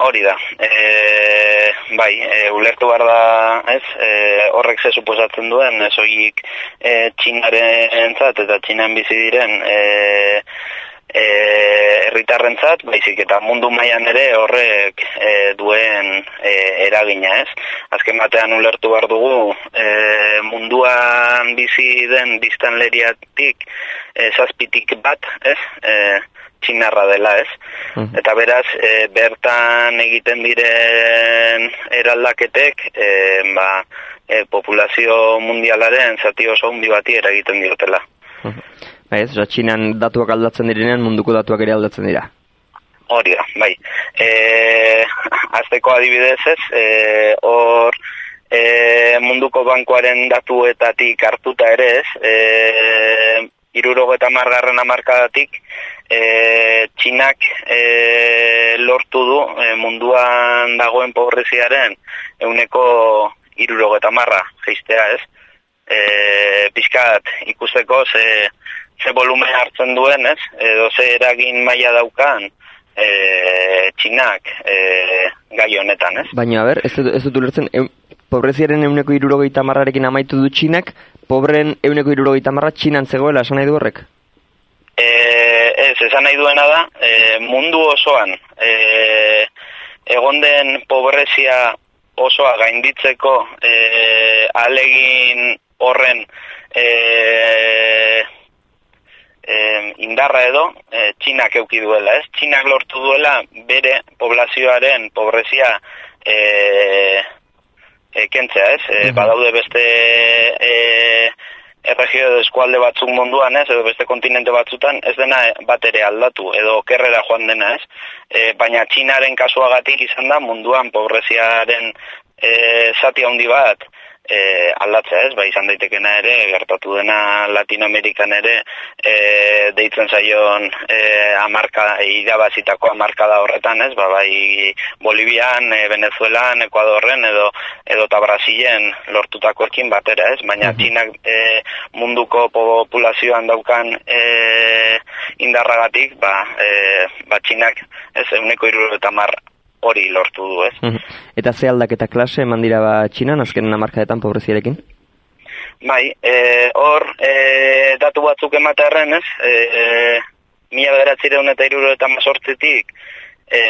Hori da. E, bai, e, ulertu behar da, ez, e, horrek ze suposatzen duen, ez horiek e, txinaren entzat eta txinan bizi diren e, e, erritarrentzat, baizik eta mundu mailan ere horrek e, duen e, eragina, ez? Azken batean ulertu behar dugu, e, munduan bizi den biztanleriatik e, zazpitik bat, ez? E, txinarra dela, ez? Eta beraz, e, bertan egiten diren eraldaketek, e, ba, e, populazio mundialaren zati oso hundi bati eragiten diotela. Bai, ez, Txinan datuak aldatzen direnean munduko datuak ere aldatzen dira. Hori da, bai. E, azteko adibidez ez, e, hor e, munduko bankoaren datuetatik hartuta ere ez, e, irurogo eta margarren amarkadatik, e, txinak e, lortu du e, munduan dagoen pobreziaren euneko irurogo eta marra geistea ez. E, pixkat ikusteko ze, ze volumen hartzen duen ez, edo ze eragin maila daukan e, txinak e, gai honetan ez. Baina, ber, ez, ez dut ulertzen, eun, pobreziaren euneko irurogeita marrarekin amaitu du txinak, pobren euneko irurogeita marra txinan zegoela, esan nahi du horrek? E, ez, esan nahi duena da, e, mundu osoan, e, egon den pobrezia osoa gainditzeko e, alegin horren e, e, indarra edo e, txinak euki duela, ez? Txinak lortu duela bere poblazioaren pobrezia e, e, kentzea, ez? E, badaude beste e, erregio edo eskualde batzuk munduan, ez, edo beste kontinente batzutan, ez dena bat ere aldatu, edo kerrera joan dena, ez, e, baina txinaren kasuagatik izan da munduan pobreziaren e, zati handi bat e, aldatzea, ez, ba, izan daitekena ere, gertatu dena Latinoamerikan ere, e, deitzen zaion e, amarka, irabazitako amarkada horretan, ez, ba, bai Bolivian, e, Venezuelan, Ekuadorren, edo edo eta Brasilen lortutakoekin batera, ez? Baina Txinak e, munduko populazioan daukan e, indarragatik, ba, e, ba Txinak, ez, euneko iruro eta mar hori lortu du, ez? Eta ze aldaketa klase eman dira ba txinan, azken hamarkadetan pobreziarekin? Bai, e, hor, e, datu batzuk ematearen, ez? E, e, mila bederatzireun eta iruro mazortzitik, e,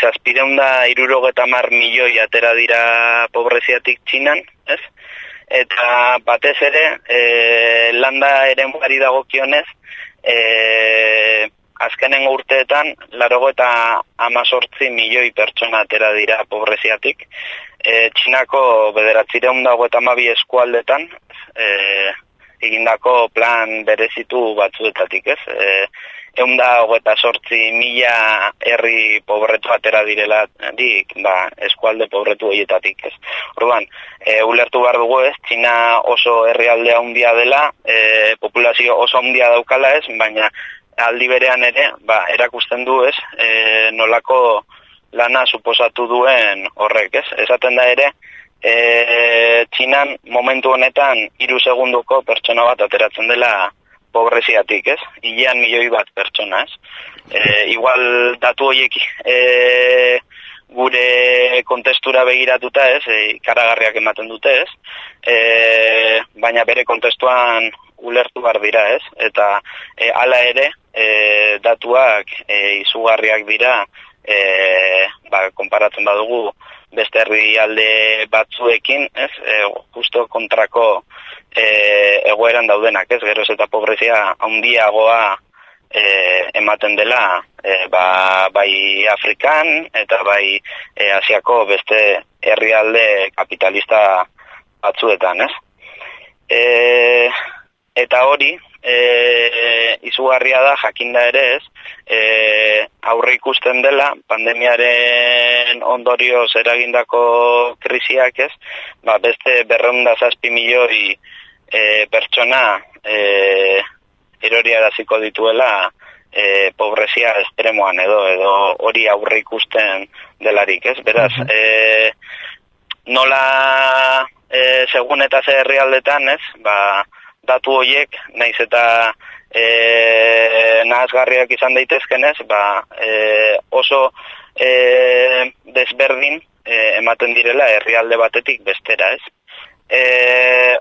zazpireun da iruro mar milioi atera dira pobreziatik txinan, ez? Eta batez ere, e, landa ere muari dagokionez, e, azkenen urteetan, larogo eta amazortzi milioi pertsona atera dira pobreziatik. E, Txinako bederatzireun dago eta mabi eskualdetan, e, egindako plan berezitu batzuetatik, ez? E, eunda hogeta sortzi mila herri pobretu atera direla dik, ba, eskualde pobretu horietatik, ez? Orduan, e, ulertu behar dugu ez, Txina oso herrialde handia dela, e, populazio oso handia daukala ez, baina aldi berean ere, ba, erakusten du ez, e, nolako lana suposatu duen horrek, ez? Esaten da ere, e, Txinan momentu honetan hiru segunduko pertsona bat ateratzen dela pobreziatik, ez? Ilean milioi bat pertsona, ez? E, igual datu horiek e, gure kontestura begiratuta, ez? E, karagarriak ematen dute, ez? E, baina bere kontestuan ulertu behar dira, ez? Eta e, ala ere, e, datuak e, izugarriak dira, e, ba, konparatzen badugu beste herrialde batzuekin, ez? E, justo kontrako e, egoeran daudenak, ez? Geroz eta pobrezia handiagoa e, ematen dela e, ba, bai Afrikan eta bai e, Asiako beste herrialde kapitalista batzuetan, ez? E, eta hori, e, izugarria da jakinda ere ez, e, aurre ikusten dela pandemiaren ondorioz eragindako krisiak ez, ba, beste berreunda zazpi milioi e, pertsona e, eroriaraziko dituela e, pobrezia estremoan edo edo hori aurre ikusten delarik ez, beraz, e, nola e, segun eta zer herrialdetan ez, ba, datu horiek, naiz eta e, nahazgarriak izan daitezkenez, ba, e, oso e, desberdin e, ematen direla herrialde batetik bestera, ez? E,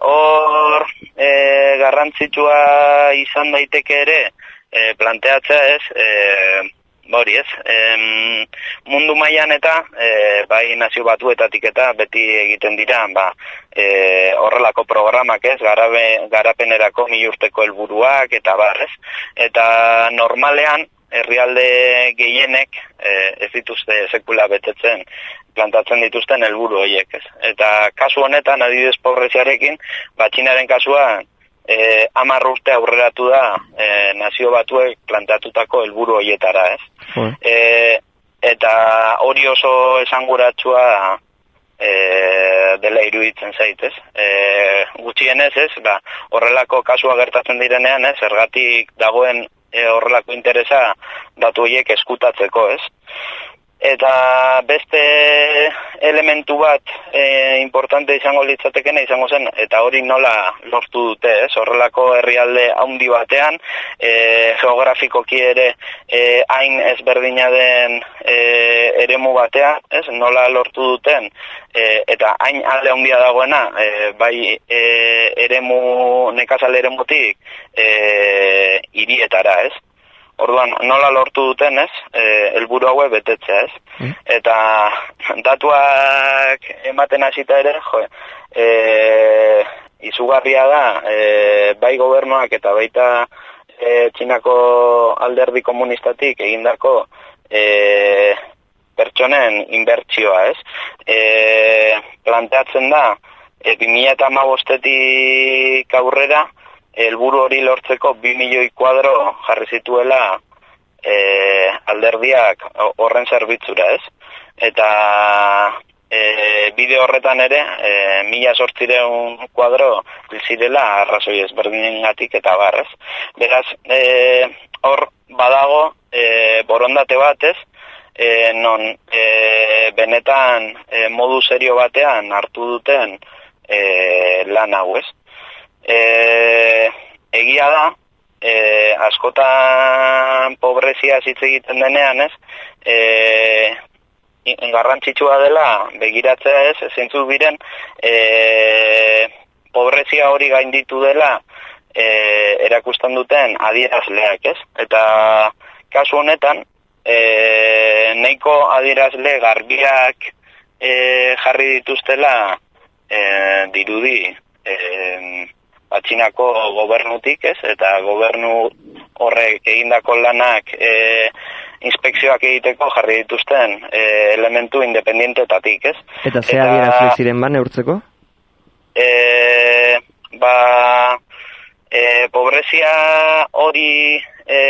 hor e, garrantzitsua izan daiteke ere e, planteatzea ez, e, Ba hori ez, em, mundu mailan eta e, bai nazio batuetatik eta beti egiten dira ba, e, horrelako programak ez, garabe, garapenerako milurteko helburuak eta barrez. Eta normalean herrialde gehienek e, ez dituzte sekula betetzen plantatzen dituzten helburu horiek ez. Eta kasu honetan adidez pobreziarekin, batxinaren kasuan eh amar urte aurreratu da e, nazio batuek plantatutako helburu hoietara, ez? E, eta hori oso esanguratsua e, dela iruditzen zaitez. E, gutxienez, ez? Ba, horrelako kasua gertatzen direnean, ez? Zergatik dagoen e, horrelako interesa datu horiek eskutatzeko, ez? Eta beste elementu bat e, importante izango litzatekena izango zen, eta hori nola lortu dute, ez? Horrelako herrialde haundi batean, e, geografikoki ere e, hain ezberdina den e, eremu batean, ez? Nola lortu duten, e, eta hain alde handia dagoena, e, bai e, eremu, nekazal eremutik, e, irietara, ez? Orduan, nola lortu duten, ez? E, elburu haue betetzea, ez? Mm. Eta datuak ematen hasita ere, jo, e, izugarria da, e, bai gobernuak eta baita e, txinako alderdi komunistatik egindako e, pertsonen inbertsioa, ez? E, planteatzen da, e, 2008 aurrera, helburu hori lortzeko 2 milioi kuadro jarri zituela e, alderdiak horren zerbitzura, ez? Eta e, bide horretan ere, e, mila sortzireun kuadro zirela arrazoi ezberdinen gatik eta barrez. Beraz, e, hor badago e, borondate batez, e, non e, benetan e, modu serio batean hartu duten e, lan hau ez e, egia da, e, askotan pobrezia hitz egiten denean, ez? E, garrantzitsua dela begiratzea ez, zeintzu biren e, pobrezia hori gainditu dela e, erakusten duten adierazleak, ez? Eta kasu honetan, e, neiko adierazle garbiak e, jarri dituztela e, dirudi e, atxinako gobernutik, ez? Eta gobernu horrek egindako lanak e, inspekzioak egiteko jarri dituzten e, elementu independientetatik, ez? Eta zea eta, ziren ban eurtzeko? E, ba, e, pobrezia hori e,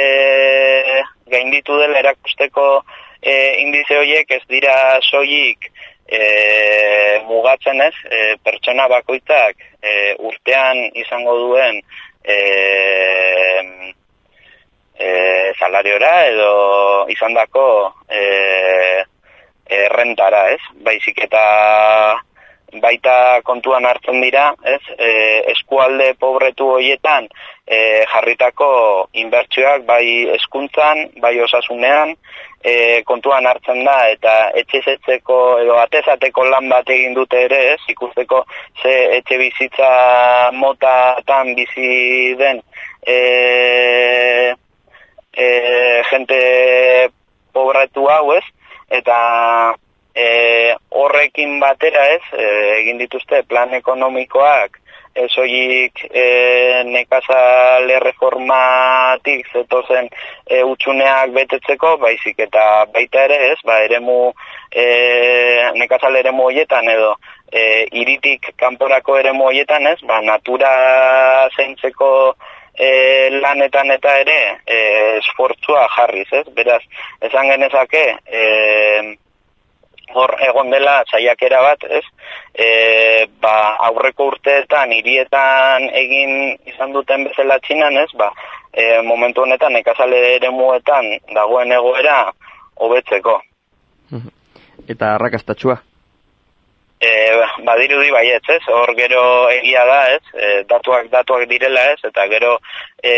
gainditu dela erakusteko e, indize horiek ez dira soilik e, mugatzen ez, e, pertsona bakoitzak e, urtean izango duen e, e, salariora edo izandako e, errentara, ez? Baizik eta baita kontuan hartzen dira, ez? E, eskualde pobretu hoietan e, jarritako inbertsioak bai eskuntzan, bai osasunean, e, kontuan hartzen da eta etxezetzeko edo atezateko lan bat egin dute ere, ez? Ikusteko ze etxe bizitza motatan bizi den e, e, jente pobretu hau, ez? Eta e, horrekin batera ez, e, egin dituzte plan ekonomikoak, esoik e, nekazale reformatik zetozen e, utxuneak betetzeko, baizik eta baita ere ez, ba, eremu, e, nekazale eremu hoietan edo, e, iritik kanporako eremu hoietan ez, ba, natura zeintzeko e, lanetan eta ere e, esfortzua jarriz ez, beraz, esan genezake, e, hor egon dela saiakera bat, ez? E, ba, aurreko urteetan hirietan egin izan duten bezala txinan, ez? Ba, e, momentu honetan nekazale ere muetan dagoen egoera hobetzeko. Eta arrakastatxua? E, badirudi baietz, ez? Hor gero egia da, ez? E, datuak datuak direla, ez? Eta gero e,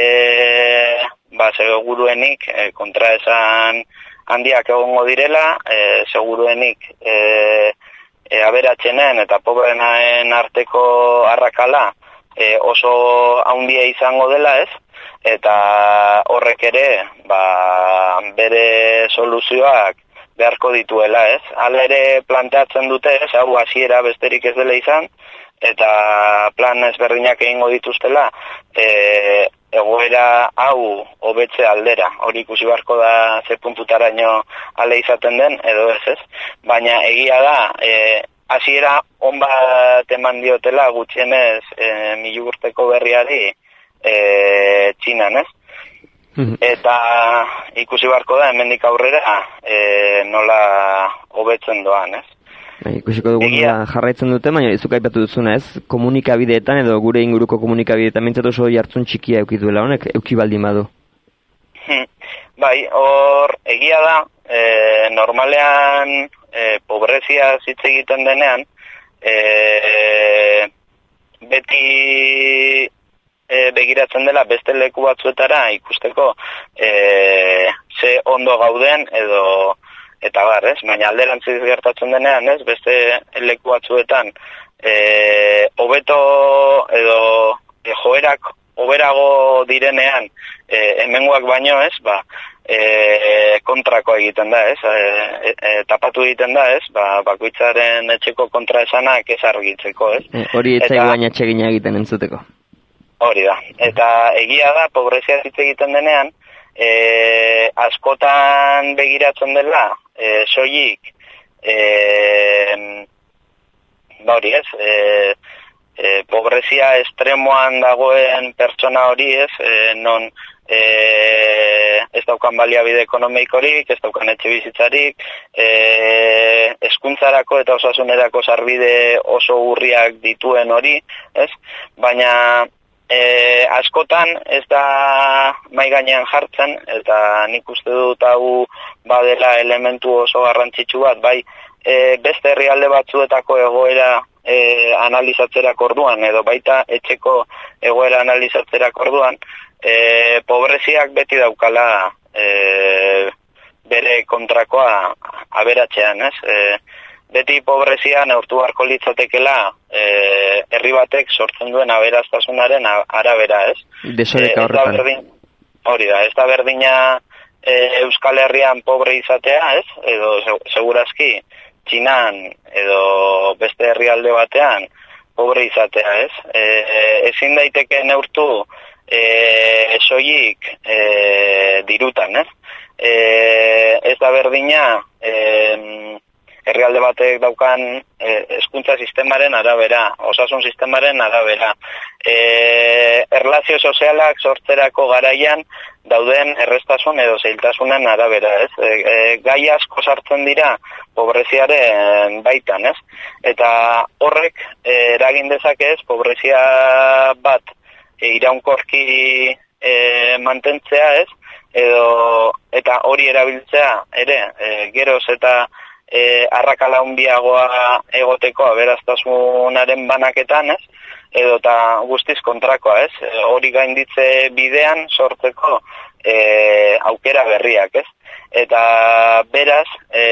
ba, seguruenik e, kontra esan handiak egongo direla, e, seguruenik e, e, aberatxenen eta pobrenaen arteko arrakala e, oso handia izango dela ez, eta horrek ere ba, bere soluzioak beharko dituela ez. Hala ere planteatzen dute ez, hau hasiera besterik ez dela izan, eta plan ezberdinak egingo dituztela, e, egoera hau hobetze aldera. Hori ikusi beharko da ze puntutaraino ale izaten den edo ez, ez? Baina egia da, e, hasiera on bat eman diotela gutxienez e, milugurteko berriari e, txinan, ez? Mhm. Eta ikusi beharko da hemendik aurrera e, nola hobetzen doan, ez? Bai, ikusiko dugu jarraitzen dute, baina izuk aipatu duzuna ez, komunikabideetan edo gure inguruko komunikabideetan mintzatu oso jartzun txikia eukiduela honek, euki baldin badu. Hmm. Bai, hor egia da, e, normalean e, pobrezia zitze egiten denean, e, beti e, begiratzen dela beste leku batzuetara ikusteko e, ze ondo gauden edo eta bar, ez? Baina alderantziz gertatzen denean, ez? Beste leku batzuetan eh hobeto edo e, joerak hoberago direnean eh hemengoak baino, ez? Ba, e, kontrako egiten da, ez? E, e, tapatu egiten da, ez? Ba, bakoitzaren etxeko kontraesanak ez argitzeko, ez? E, hori etzai baina etxegina egiten entzuteko. Hori da. Eta egia da, pobrezia hitz egiten denean, e, askotan begiratzen dela, e, soilik, e, ba hori ez, e, e, pobrezia estremoan dagoen pertsona hori ez, e, non e, ez daukan baliabide ekonomikorik, ez daukan etxe bizitzarik, e, eskuntzarako eta osasunerako sarbide oso urriak dituen hori, ez? Baina e, askotan ez da mai gainean jartzen eta nik uste dut hau badela elementu oso garrantzitsu bat bai e, beste herrialde batzuetako egoera e, analizatzerak orduan edo baita etxeko egoera analizatzerak orduan e, pobreziak beti daukala e, bere kontrakoa aberatzean, ez? E, beti pobrezia neurtu beharko litzatekela e, herri batek sortzen duen aberaztasunaren arabera, ez? Desoreka e, horretan. hori da, ez da berdina e, Euskal Herrian pobre izatea, ez? Edo segurazki txinan edo beste herrialde batean pobre izatea, ez? E, ezin daiteke neurtu e, soilik e, dirutan, ez? E, ez da berdina e, herrialde batek daukan e, eskuntza sistemaren arabera, osasun sistemaren arabera. E, erlazio sozialak sortzerako garaian dauden errestasun edo zeiltasunen arabera, ez? E, e, gai asko sartzen dira pobreziaren baitan, ez? Eta horrek e, eragin dezake ez, pobrezia bat e, iraunkorki e, mantentzea, ez? Edo, eta hori erabiltzea ere, e, geroz eta e, arrakala hundiagoa egoteko aberaztasunaren banaketan, ez? Edo eta guztiz kontrakoa, ez? E, hori gainditze bidean sortzeko e, aukera berriak, ez? Eta beraz, e,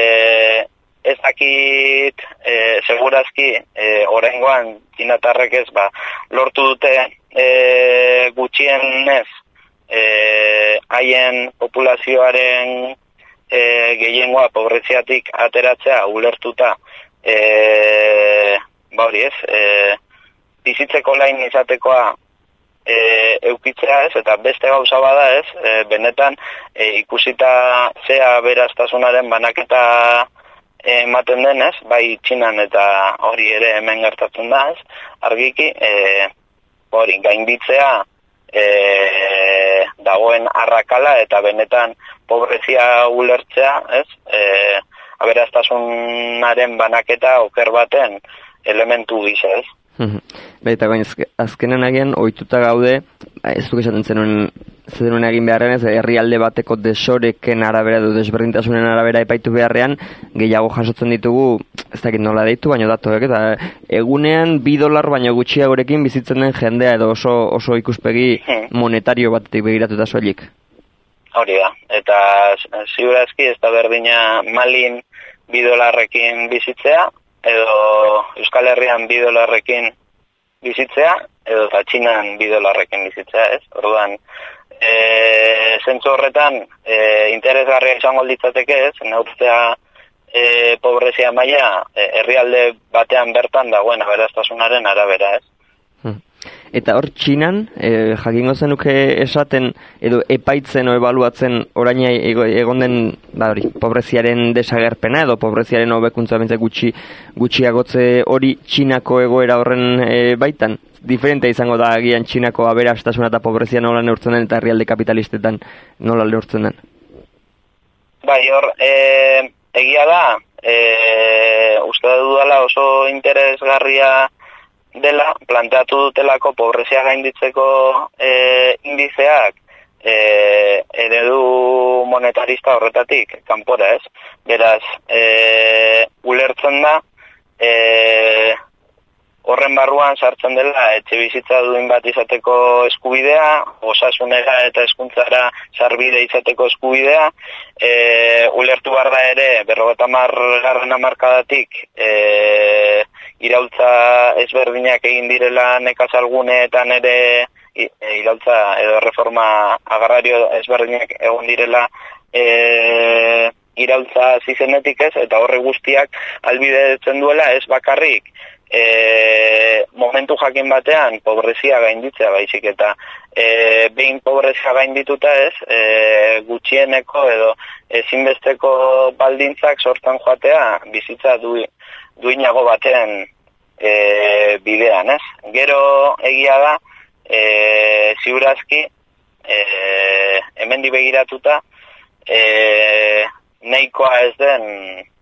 ez dakit e, segurazki e, orengoan txinatarrek ez, ba, lortu dute e, gutxien ez, e, haien populazioaren e, gehiengoa pobreziatik ateratzea ulertuta e, ba hori ez e, bizitzeko lain izatekoa e, eukitzea ez eta beste gauza bada ez e, benetan e, ikusita zea beraztasunaren banaketa ematen denez, bai txinan eta hori ere hemen gertatzen da ez, argiki e, hori gainditzea e, dagoen arrakala eta benetan pobrezia ulertzea, ez? E, aberaztasunaren banaketa oker baten elementu gisa, ez? Baita gain azkenen agian ohituta gaude, ba, ez duk esaten zenuen zenuen egin beharrean ez herrialde bateko desoreken arabera edo desberdintasunen arabera epaitu beharrean gehiago jasotzen ditugu ez dakit nola deitu baino datuek eta egunean bi dolar baino gutxiagorekin bizitzen den jendea edo oso oso ikuspegi monetario batetik begiratuta soilik. Hori da, eta ziurazki ez da berdina malin bidolarrekin bizitzea, edo Euskal Herrian bidolarrekin bizitzea, edo eta Txinan bidolarrekin bizitzea, ez? Orduan, e, zentzu horretan, e, interesgarria izango ditzateke, ez? Neurtzea e, pobrezia maila e, herrialde batean bertan dagoen aberaztasunaren arabera, ez? Eta hor txinan, e, jakingo zenuke esaten, edo epaitzen o ebaluatzen orain egon den, ba hori, pobreziaren desagerpena, edo pobreziaren hobekuntza bentsa gutxi, gutxiagotze hori txinako egoera horren e, baitan? Diferente izango da agian txinako aberastasuna eta pobrezia nola neurtzen den, eta herrialde kapitalistetan nola neurtzen den? Bai, hor, e, egia da, e, uste dudala oso interesgarria dela, planteatu dutelako pobrezia gainditzeko e, indizeak e, eredu monetarista horretatik, kanpora ez. Beraz, e, ulertzen da, e, horren barruan sartzen dela etxe bizitza duen bat izateko eskubidea, osasunera eta eskuntzara sarbide izateko eskubidea, e, ulertu barra ere, berrogeta margarren amarkadatik, e, iraultza ezberdinak egin direla nekazalguneetan ere, e, iraultza edo reforma agarrario ezberdinak egon direla, e, iraultza zizenetik ez, eta horre guztiak albidetzen duela ez bakarrik, e, momentu jakin batean pobrezia gainditzea baizik eta e, behin pobrezia gaindituta ez e, gutxieneko edo ezinbesteko baldintzak sortan joatea bizitza du, duinago batean e, bidean ez? Gero egia da e, ziurazki e, hemen begiratuta e, nahikoa ez den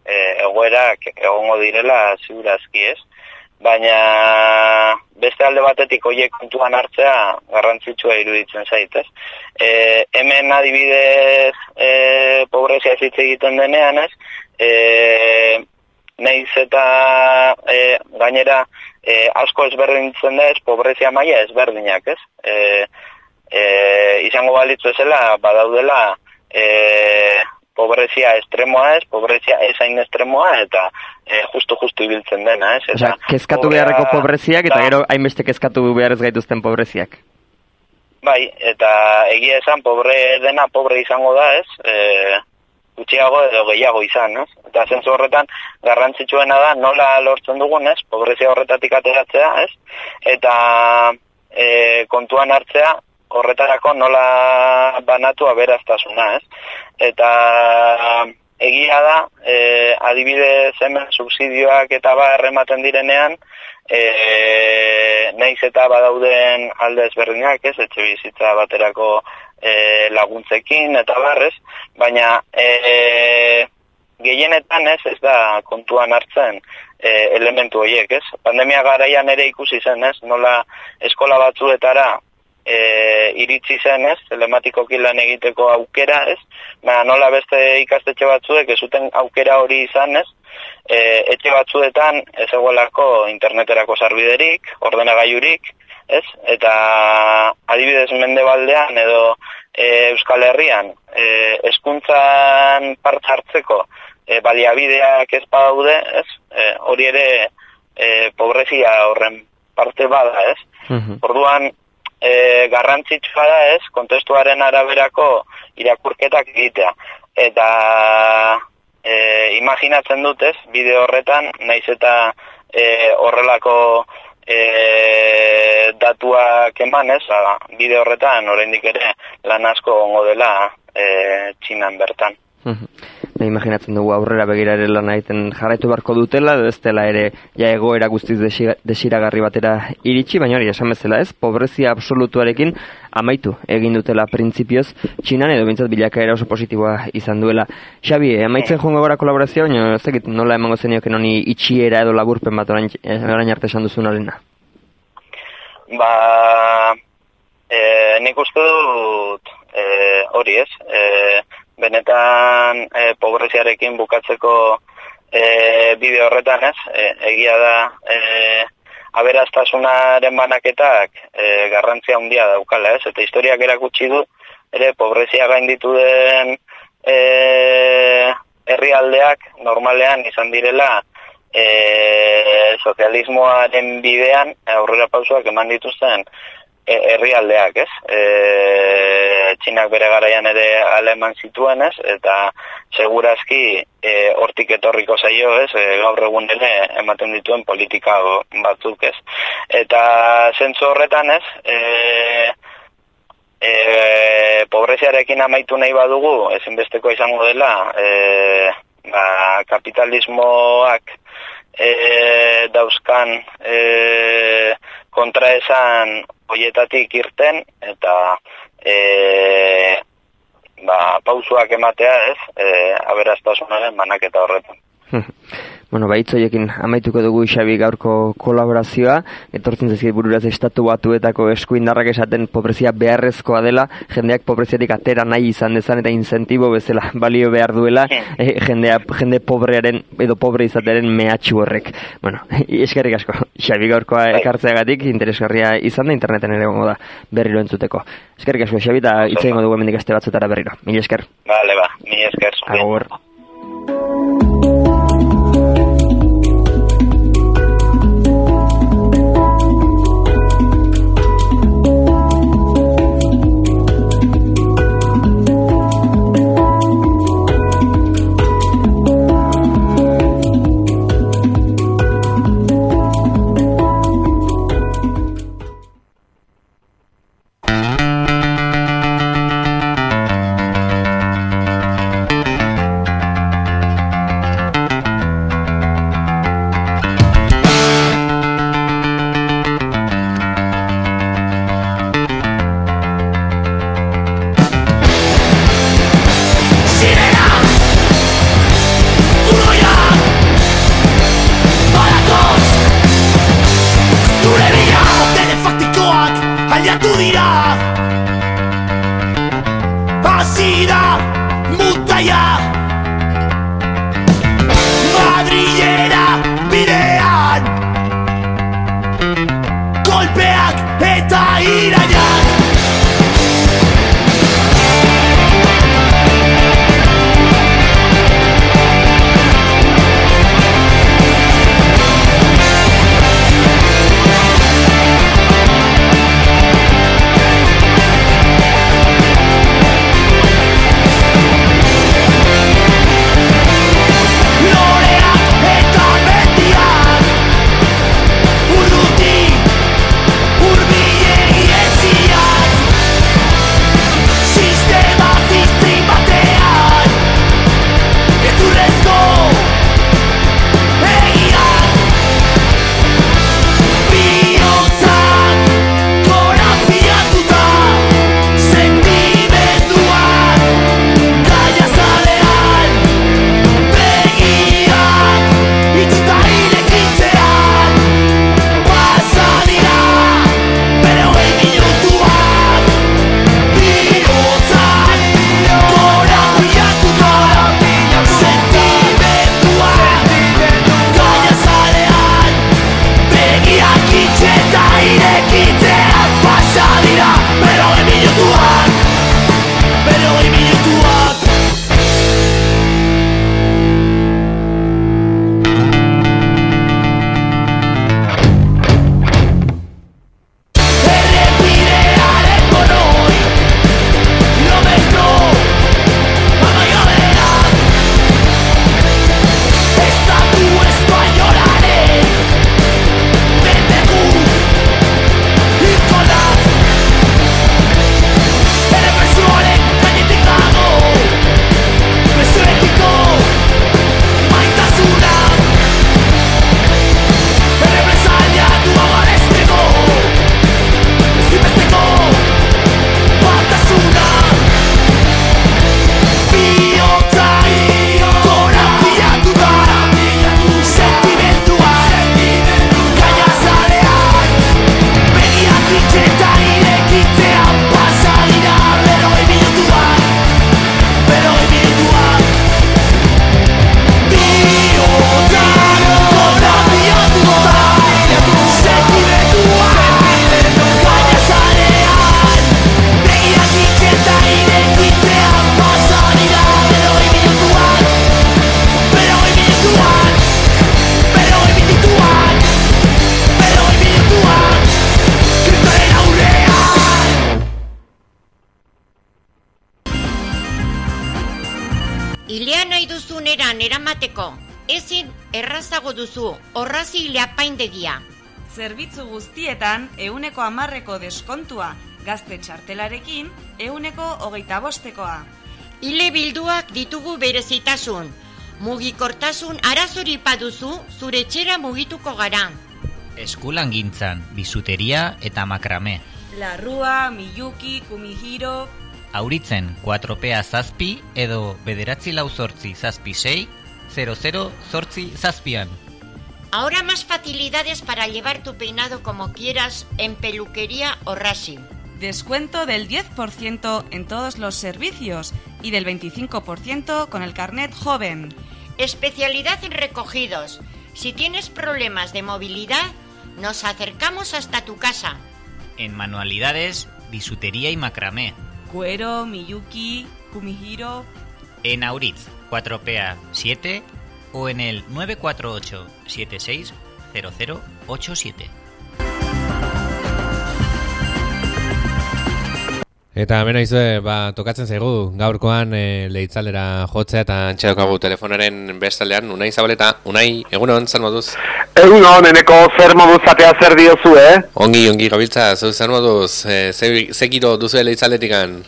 e, egoerak egongo direla ziurazki ez? Baina beste alde batetik hoiek kontuan hartzea garrantzitsua iruditzen zaitez. E, hemen adibidez e, pobrezia ez hitz egiten denean ez, e, neiz eta e, gainera e, asko ezberdintzen da ez, pobrezia maila ezberdinak ez. E, e, izango balitzu ezela, badaudela, e, pobrezia estremoa ez, pobrezia ezain estremoa, eta e, justu justu ibiltzen dena, ez? Osa, kezkatu beharreko pobreziak, eta gero hainbeste kezkatu behar ez gaituzten pobreziak. Bai, eta egia esan, pobre dena, pobre izango da, ez? E, gutxiago edo gehiago izan, ez? Eta zentzu horretan, garrantzitsuena da, nola lortzen dugun, ez? Pobrezia horretatik ateratzea, ez? Eta e, kontuan hartzea, horretarako nola banatu aberaztasuna, ez? Eta egia da, e, adibidez hemen subsidioak eta bar ematen direnean, e, naiz eta badauden alde ezberdinak, ez, etxe bizitza baterako e, laguntzekin eta barrez, baina e, gehienetan ez, ez da kontuan hartzen e, elementu horiek, ez? Pandemia garaian ere ikusi zen, ez? Nola eskola batzuetara e, iritsi zen, ez? Telematiko lan egiteko aukera, ez? Baina nola beste ikastetxe batzuek ez zuten aukera hori izan, ez? E, etxe batzuetan ez egualako interneterako sarbiderik, ordenagailurik, ez? Eta adibidez mendebaldean edo e, Euskal Herrian e, eskuntzan part hartzeko e, baliabideak ez badaude, ez? E, hori ere e, pobrezia horren parte bada, ez? Orduan e, garrantzitsua da, ez? Kontestuaren araberako irakurketak egitea. Eta e, imaginatzen dut, ez? Bide horretan, naiz eta e, horrelako e, datuak eman ez, ba, bide horretan oraindik ere lan asko ongo dela e, txinan bertan. Ne imaginatzen dugu aurrera begirare lan egiten jarraitu beharko dutela, ez dela ere ja egoera guztiz desiragarri batera iritsi, baina hori esan bezala ez, pobrezia absolutuarekin amaitu egin dutela printzipioz, txinan edo bintzat bilakaera oso positiboa izan duela. Xabi, amaitzen joango gara kolaborazioa, baina ez dakit nola emango zenioken honi itxiera edo laburpen bat orain, eh, orain arte esan duzun alena? Ba, e, nik uste dut e, hori ez, e, benetan e, pobreziarekin bukatzeko e, bide horretan ez, e, egia da e, aberastasunaren banaketak e, garrantzia handia daukala ez, eta historiak erakutsi du, ere pobrezia gainditu den e, herrialdeak normalean izan direla e, sozialismoaren bidean aurrera pausuak eman dituzten herrialdeak, ez? E, txinak bere garaian ere aleman zituen, ez? Eta segurazki e, hortik etorriko zaio, ez? E, gaur egun ere ematen dituen politika batzuk, ez? Eta zentzu horretan, ez? E, e, pobreziarekin amaitu nahi badugu, ezinbesteko izango dela, e, ba, kapitalismoak e, dauzkan e, kontraesan hoietatik irten eta e, ba, pausuak ematea ez, e, aberaztasunaren manaketa horretan. bueno, baitzoiekin amaituko dugu Xabi gaurko kolaborazioa, etortzen zezkit bururaz estatu batuetako eskuindarrak esaten pobrezia beharrezkoa dela, jendeak pobreziatik atera nahi izan dezan eta incentibo bezala balio behar duela, e, jendea, jende pobrearen edo pobre izatearen mehatxu horrek. Bueno, eskerrik asko, Xabi gaurkoa bai. ekartzeagatik interesgarria izan da interneten ere gongo da berriro entzuteko. Eskerrik asko, Xabi, eta itzen dugu emendik este batzutara berriro. Mil esker. Vale, ba, mil esker. Agur. Duzu horrazi leapaindegia. Zerbitzu guztietan euneko amarreko deskontua gazte txartelarekin euneko hogeita bostekoa. Ile bilduak ditugu berezitasun. Mugikortasun arazori paduzu zure txera mugituko gara. Eskulan gintzan, bisuteria eta makrame. Larrua, Miyuki, Kumihiro... Auritzen, 4PA zazpi edo bederatzi lau zortzi zazpi sei, 00 zortzi zazpian. Ahora más facilidades para llevar tu peinado como quieras en peluquería o rasi. Descuento del 10% en todos los servicios y del 25% con el carnet joven. Especialidad en recogidos. Si tienes problemas de movilidad, nos acercamos hasta tu casa. En manualidades, bisutería y macramé. Cuero, Miyuki, Kumihiro. En Auritz, 4PA 7 o en el 948 76 0087. Eta hemen aizue, ba, tokatzen zaigu gaurkoan e, lehitzalera jotzea eta antxedokagu telefonaren bestaldean, Unai Zabaleta, Unai, egunon, zer moduz? Egunon, eneko zer moduz atea zer diozu, eh? Ongi, ongi, gabiltza, zu zer moduz, e, ze, ze giro duzu lehitzaletikan?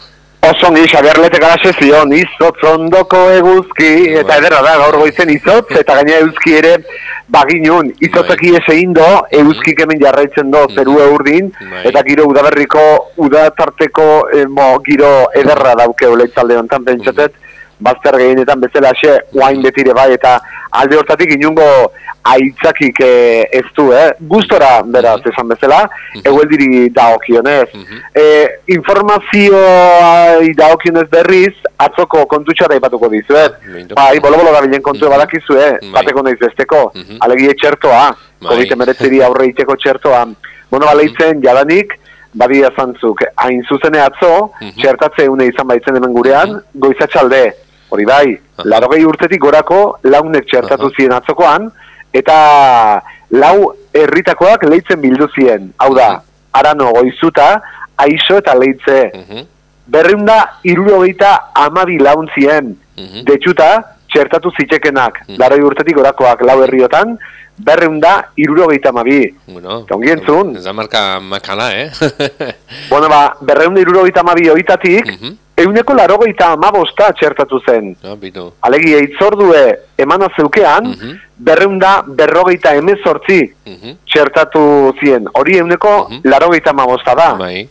Oso ongi, Xabier gara sezion, izotz ondoko eguzki, eta edera da, gaur goizen izotz, eta gaina eguzki ere baginun, izotzak bai. iese indo, eguzkik hemen jarraitzen do, zeru eurdin, bai. eta giro udaberriko, udatarteko, eh, mo, giro ederra dauke leitzalde honetan, pentsatet, bazter gehienetan bezala xe, guain betire bai, eta alde hortatik inungo aitzakik eh, ez du, eh? Gustora, beraz, mm esan bezala, -hmm. egueldiri daokionez. Mm -hmm. eh, informazioa daokionez berriz, atzoko kontutxara ipatuko dizuet. Bai, bolo-bolo gabilen kontu mm -hmm. badakizu, eh? Bai. Bateko nahiz besteko. Mm -hmm. Alegie txertoa, bai. COVID-19 aurre iteko txertoa. Bueno, baleitzen, jadanik, badia zantzuk, hain zuzene atzo, mm -hmm. txertatze une izan baitzen hemen gurean, goizatxalde, hori bai, -huh. larogei urtetik gorako launek txertatu ziren atzokoan, eta lau herritakoak leitzen bildu ziren. Hau da, arano goizuta, aiso eta leitze. -huh. Berreunda, irurogeita amabi launtzien, -huh. detxuta, txertatu zitekenak, -huh. laroi urtetik gorakoak lau herriotan, berreunda, irurogeita amabi. Bueno, entzun? Ez da marka makala, eh? bueno, ba, berreunda irurogeita amabi oitatik, uh euneko larogeita amabosta txertatu zen. No, bitu. Alegi, eitzordue emana zeukean, uh -huh. berreunda berrogeita emezortzi uh -huh. txertatu zien. Hori euneko uh -huh. larogeita amabosta da. Bai.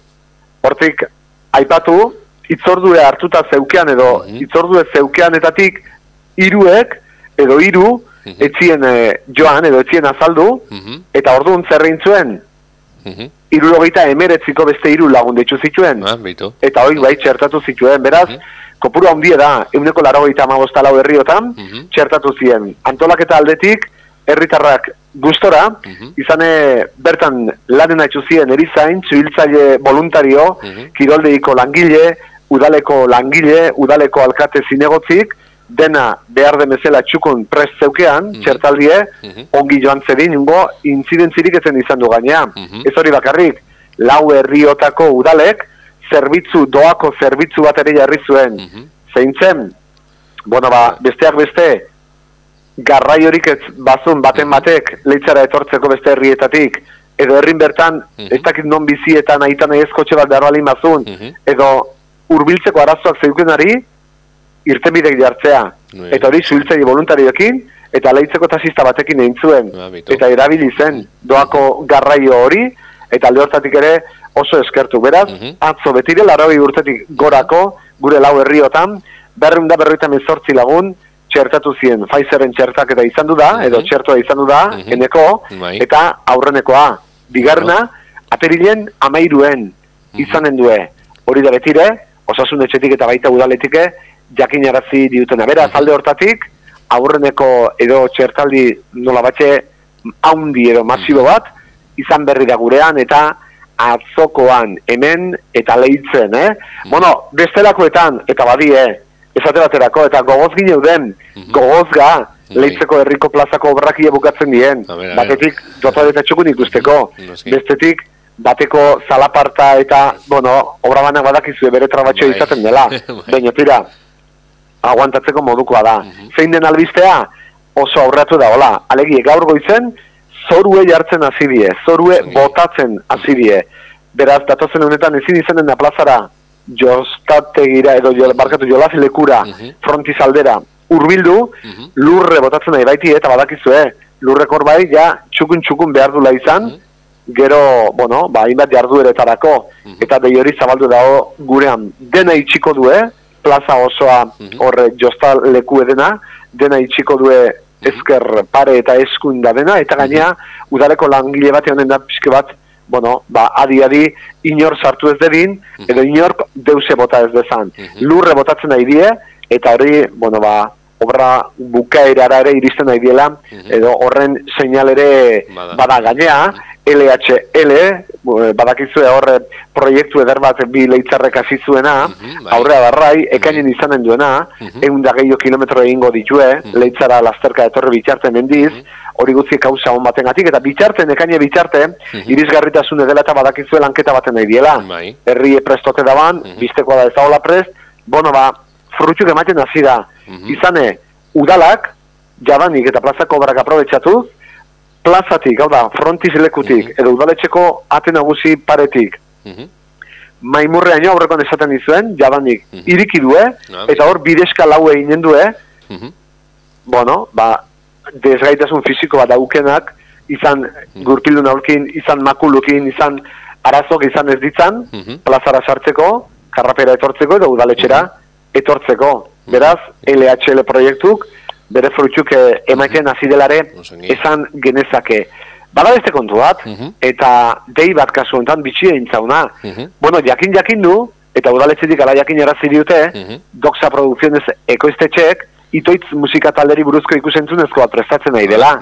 Hortik, aipatu, itzordue hartuta zeukean edo uh -huh. itzordue zeukeanetatik iruek edo iru uh -huh. etzien eh, joan edo etzien azaldu uh -huh. eta orduan zerrein zuen uh irurogeita emeretziko beste iru lagun detxu zituen. Ah, eta hori bai txertatu zituen, beraz, uh kopuru handie da, euneko larogeita amagosta lau herriotan, txertatu ziren. Antolaketa aldetik, herritarrak gustora, izane bertan lanen haitzu ziren erizain, zuhiltzaile voluntario, kiroldeiko langile, udaleko langile, udaleko alkate zinegotzik, dena behar demezela txukun prest zeukean, mm -hmm. txertaldie, mm ongi joan zedin, ingo, inzidentzirik ezen izan du gainea. Ez hori bakarrik, lau herriotako udalek, zerbitzu, doako zerbitzu bat ere jarri zuen. Mm Zeintzen, bueno ba, besteak beste, garrai horik ez bazun baten batek, leitzara etortzeko beste herrietatik, edo herrin bertan, ez dakit non bizietan, aitan ez kotxe bat behar bali mazun, edo hurbiltzeko arazoak zeukenari, irtenbidek jartzea. Eta hori zuhiltzei voluntarioekin, eta leitzeko tasista batekin egin zuen. Ah, eta erabili zen doako garraio hori, eta alde ere oso eskertu. Beraz, uh atzo betire laroi urtetik gorako, gure lau herriotan, berreunda berroita mezortzi lagun, txertatu zien Pfizeren txertak eta izan du da, edo txertua izan du da, eneko, bai. eta aurrenekoa. Bigarna, aperilen amairuen izanen due. Hori da betire, osasun etxetik eta baita udaletike, jakinarazi diutena. Bera, alde hortatik, aurreneko edo txertaldi nola batxe haundi edo masibo bat, izan berri da gurean, eta atzokoan hemen eta lehitzen, eh? Mm. Bueno, bestelakoetan, eta badie, esate baterako, eta gogoz gine den, mm gogozga, mm lehitzeko herriko plazako obrakia bukatzen dien, batetik, doto eta txukun ikusteko, bestetik, bateko zalaparta eta, bueno, obra banak badakizue bere trabatxo izaten dela, baina tira, aguantatzeko modukoa da. Zein den albistea, oso aurratu da, hola, alegie gaur goizen, zorue jartzen hasi die, zorue botatzen hasi die. Beraz, datozen honetan ezin izanen da plazara jostategira edo jo, barkatu jolazi lekura frontizaldera urbildu, lurre botatzen nahi baiti eta badakizue, lurrekor bai, ja, txukun txukun behar dula izan, gero, bueno, ba, hainbat jardueretarako, eta behi hori zabaldu dago gurean, dena itxiko due, plaza osoa horre josta leku edena, dena itxiko due ezker pare eta eskun da dena, eta gaina, udaleko langile bat honen da pixke bat, bueno, ba, adi-adi inor sartu ez dedin, edo inor deuse bota ez dezan. Lurre botatzen nahi die, eta hori, bueno, ba, obra bukaerara ere iristen nahi diela, edo horren seinal ere bada. gainea, LHL, eh, badakizue horre proiektu eder bat bi leitzarrek hasi zuena, aurrea darrai, ekainen izanen duena, egun da gehiago kilometro egingo ditue, leitzara lasterka etorri bitxarte mendiz, hori guzti kausa hon batengatik eta bitxarten, ekaine bitxarte, irisgarritasun edela eta badakizue lanketa baten nahi diela. Herri prestote daban, biztekoa da ez daola prest, bono ba, frutxuk ematen hasi da. Izane, udalak, jadanik eta plazako obrak aprobetsatu, plazatik, hau da, frontiz lekutik, edo udaletxeko ate nagusi paretik, maimurreaino aurrekoan esaten dizuen, jadanik, iriki due, eta hor bidezka lau eginen due, bueno, ba, desgaitasun fisiko bat daukenak, izan gurpildun aurkin, izan makulukin, izan arazok izan ez ditzan, plazara sartzeko, karrapera etortzeko edo udaletxera etortzeko. Beraz, LHL proiektuk, bere frutxuk eh, emaiten hasi delare esan genezake. Bada beste kontu bat, eta dei bat kasu honetan bitxia intzauna. Bueno, jakin jakin du, eta udaletxetik ala jakin erazi diute, Doxa Produkzionez ekoiztetxeek, itoitz musika talderi buruzko ikusentzunezko bat prestatzen nahi dela.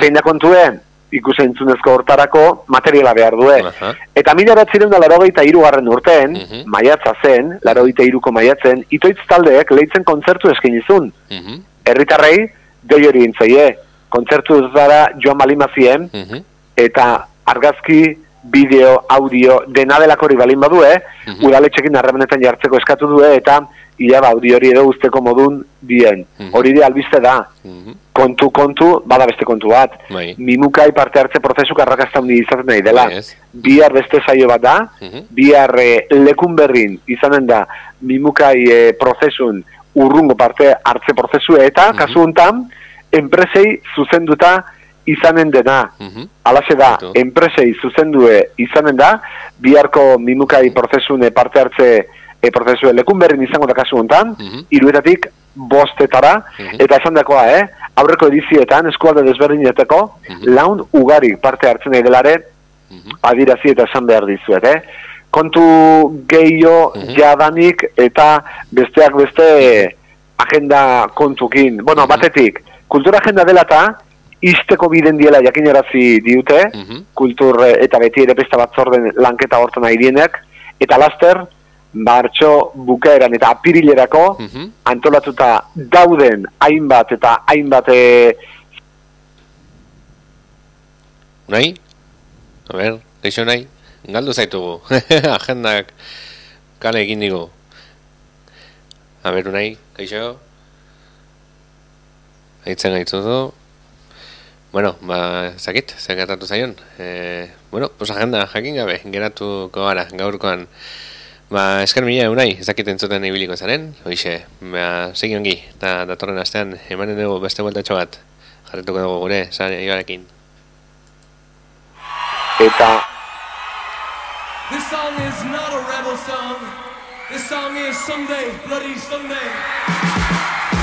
Zein da kontuen, ikusentzunezko hortarako materiala behar due. Eta mila batziren da larogeita irugarren urteen, maiatza zen, larogeita iruko maiatzen, itoitz taldeek lehitzen kontzertu eskin izun. Herritarrei, dei hori intzaie, kontzertu zara joan balimazien, eta argazki, bideo, audio, dena delako hori balin badue, udaletxekin harremenetan jartzeko eskatu due, eta ia ba, audio hori edo usteko modun dien. Hori de albiste da. Kontu, kontu, bada beste kontu bat. Mimukai parte hartze prozesu karrakazta hundi izaten nahi dela. Bihar beste saio bat da, bihar eh, lekun berrin izanen da Mimukai eh, prozesun urrungo parte hartze prozesu eta kasu hontan enpresei zuzenduta izanen dena. Alaxe da, enpresei zuzendue izanen da, biharko Mimukai prozesune parte hartze e, prozesu lekun berrin izango da kasu hontan, iruetatik bostetara, eta esan dakoa, eh? aurreko edizietan, eskualde desberdineteko, laun ugari parte hartzen nahi delare, adirazi eta esan behar dizuet, eh? Kontu gehiago jadanik eta besteak beste agenda kontukin. Bueno, batetik, kultura agenda dela eta izteko biden diela jakinarazi diute, kultur eh, eta beti ere besta batzorden lanketa hortan nahi dienek, eta laster, martxo bukaeran eta apirilerako antolatuta dauden hainbat eta hainbat e... Unai? A ber, nahi? Galdu zaitugu. Agendak kale egin digu. A ber, unai, kaixo? Aitzen gaitzuzu. Bueno, ba, zakit, zer gertatu zaion. E, bueno, pues agenda jakin gabe, geratuko gara, gaurkoan. Ba, esker mila, unai, ez dakit entzuten ibiliko zaren, hoxe, ba, segi ongi, eta datorren astean, emanen dugu beste bueltatxo bat, jarretuko dugu gure, zare, ibarekin. Eta... This song is not a rebel song. This song is someday, bloody someday.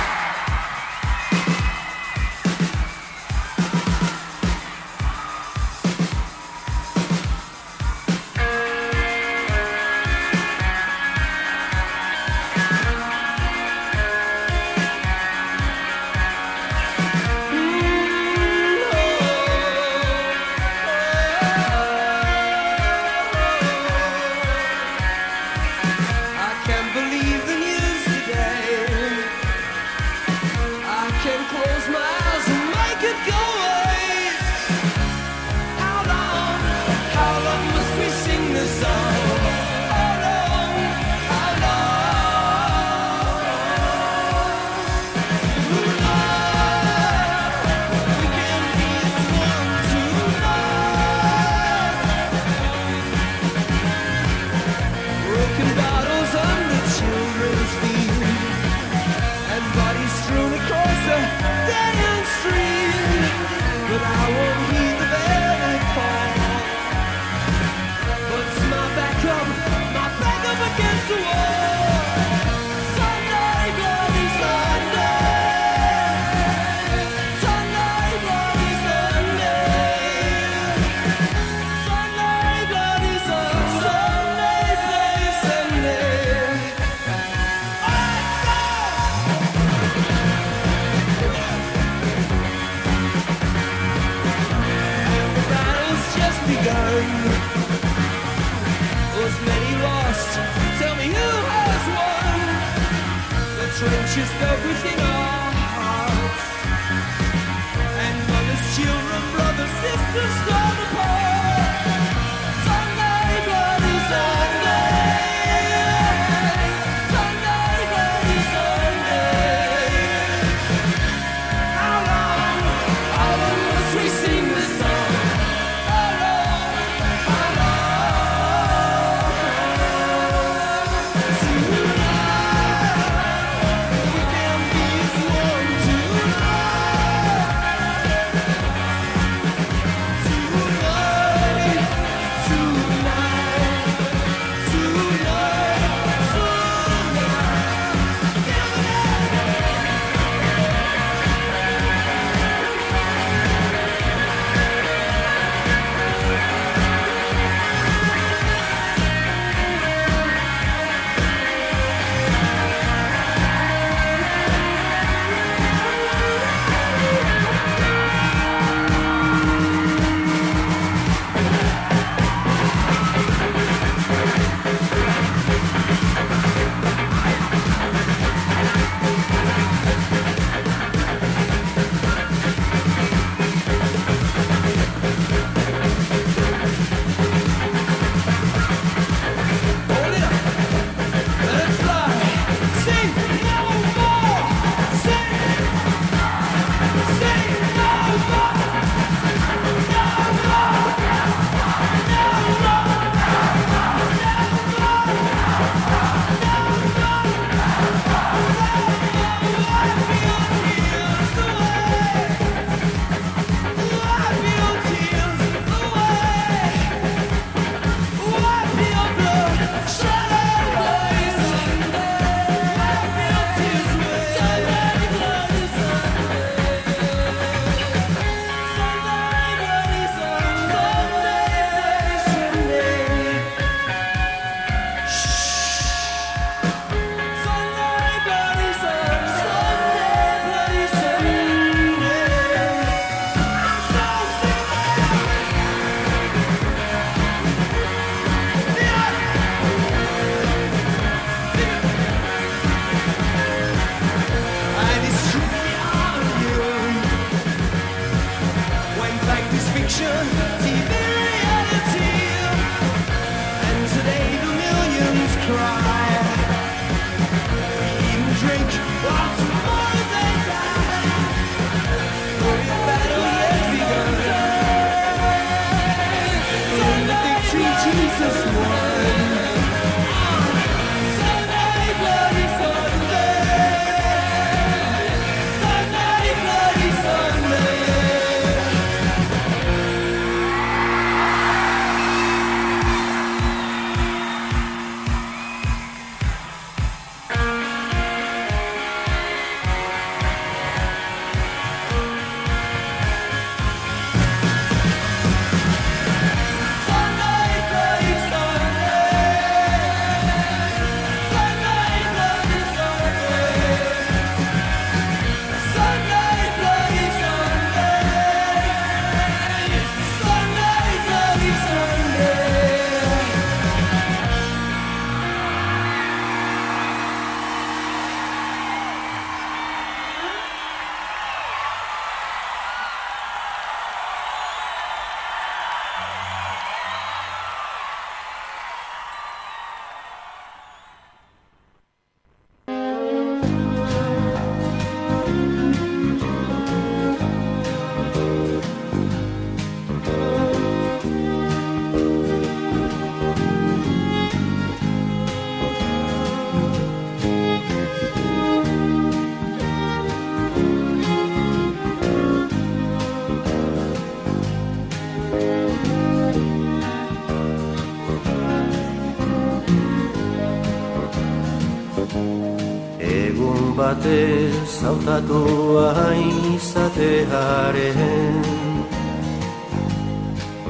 Hautatua izatearen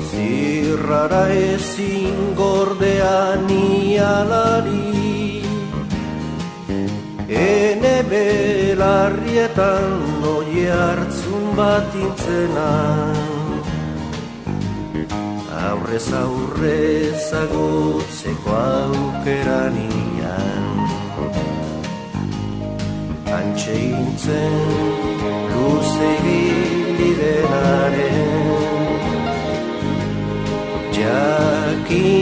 Zirrara ezin gordea nialari Ene belarrietan noi hartzun bat intzena Aurrez aurrez agotzeko aukeran intzen luze denaren Jakin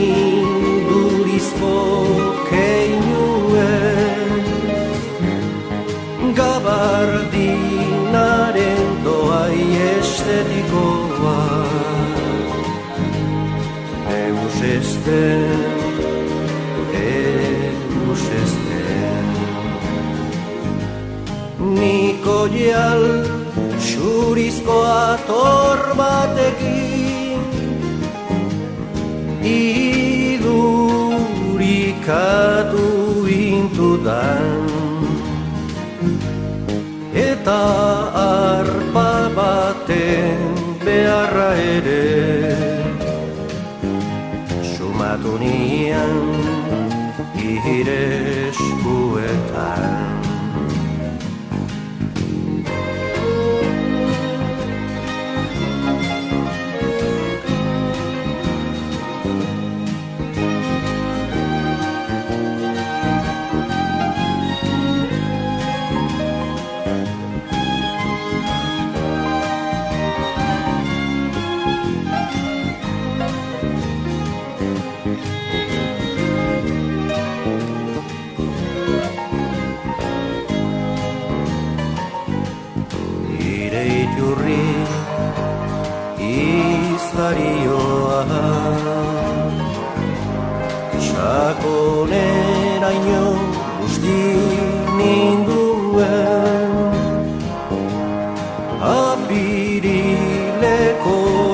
Eta arpa baten beharra ere. Sumatu nian ire Sakonera ino guzti ninduen. Apirileko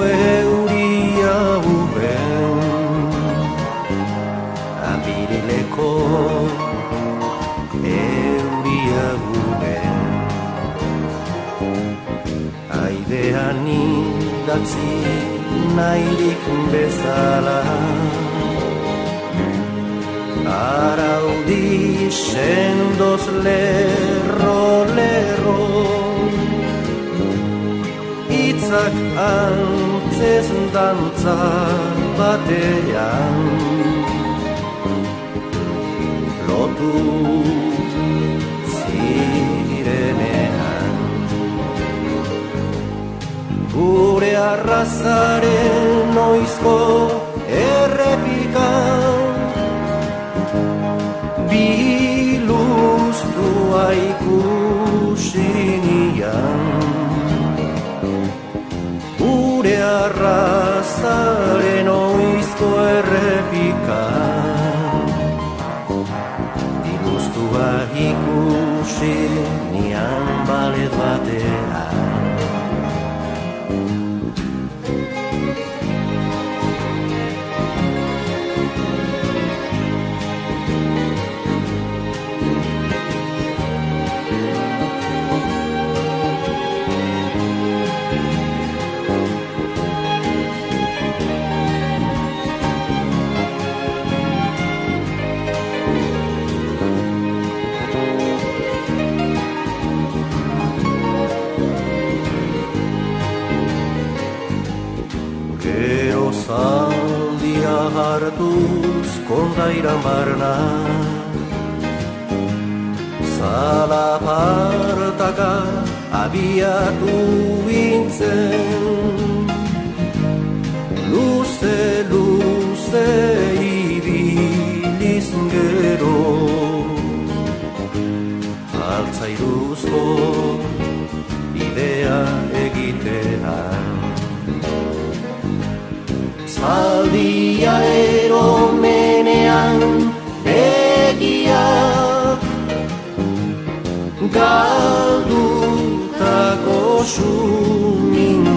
euria uben. Apirileko euria uben. Aidean idatzi nahirik bezala Araudi sendoz lerro lerro Itzak antzez dantza batean. Lotu zirenean. Gure arrazaren noizko errepikan Biluztua ikusi nian Gure arrazaren oizko errepikan Biluztua ikusi nian balet batean kondairan barna Zalapartaka abiatu bintzen Luze, luze ibiliz gero. Altzairuzko idea egitean Zaldia eromenean Galdutako suminduran.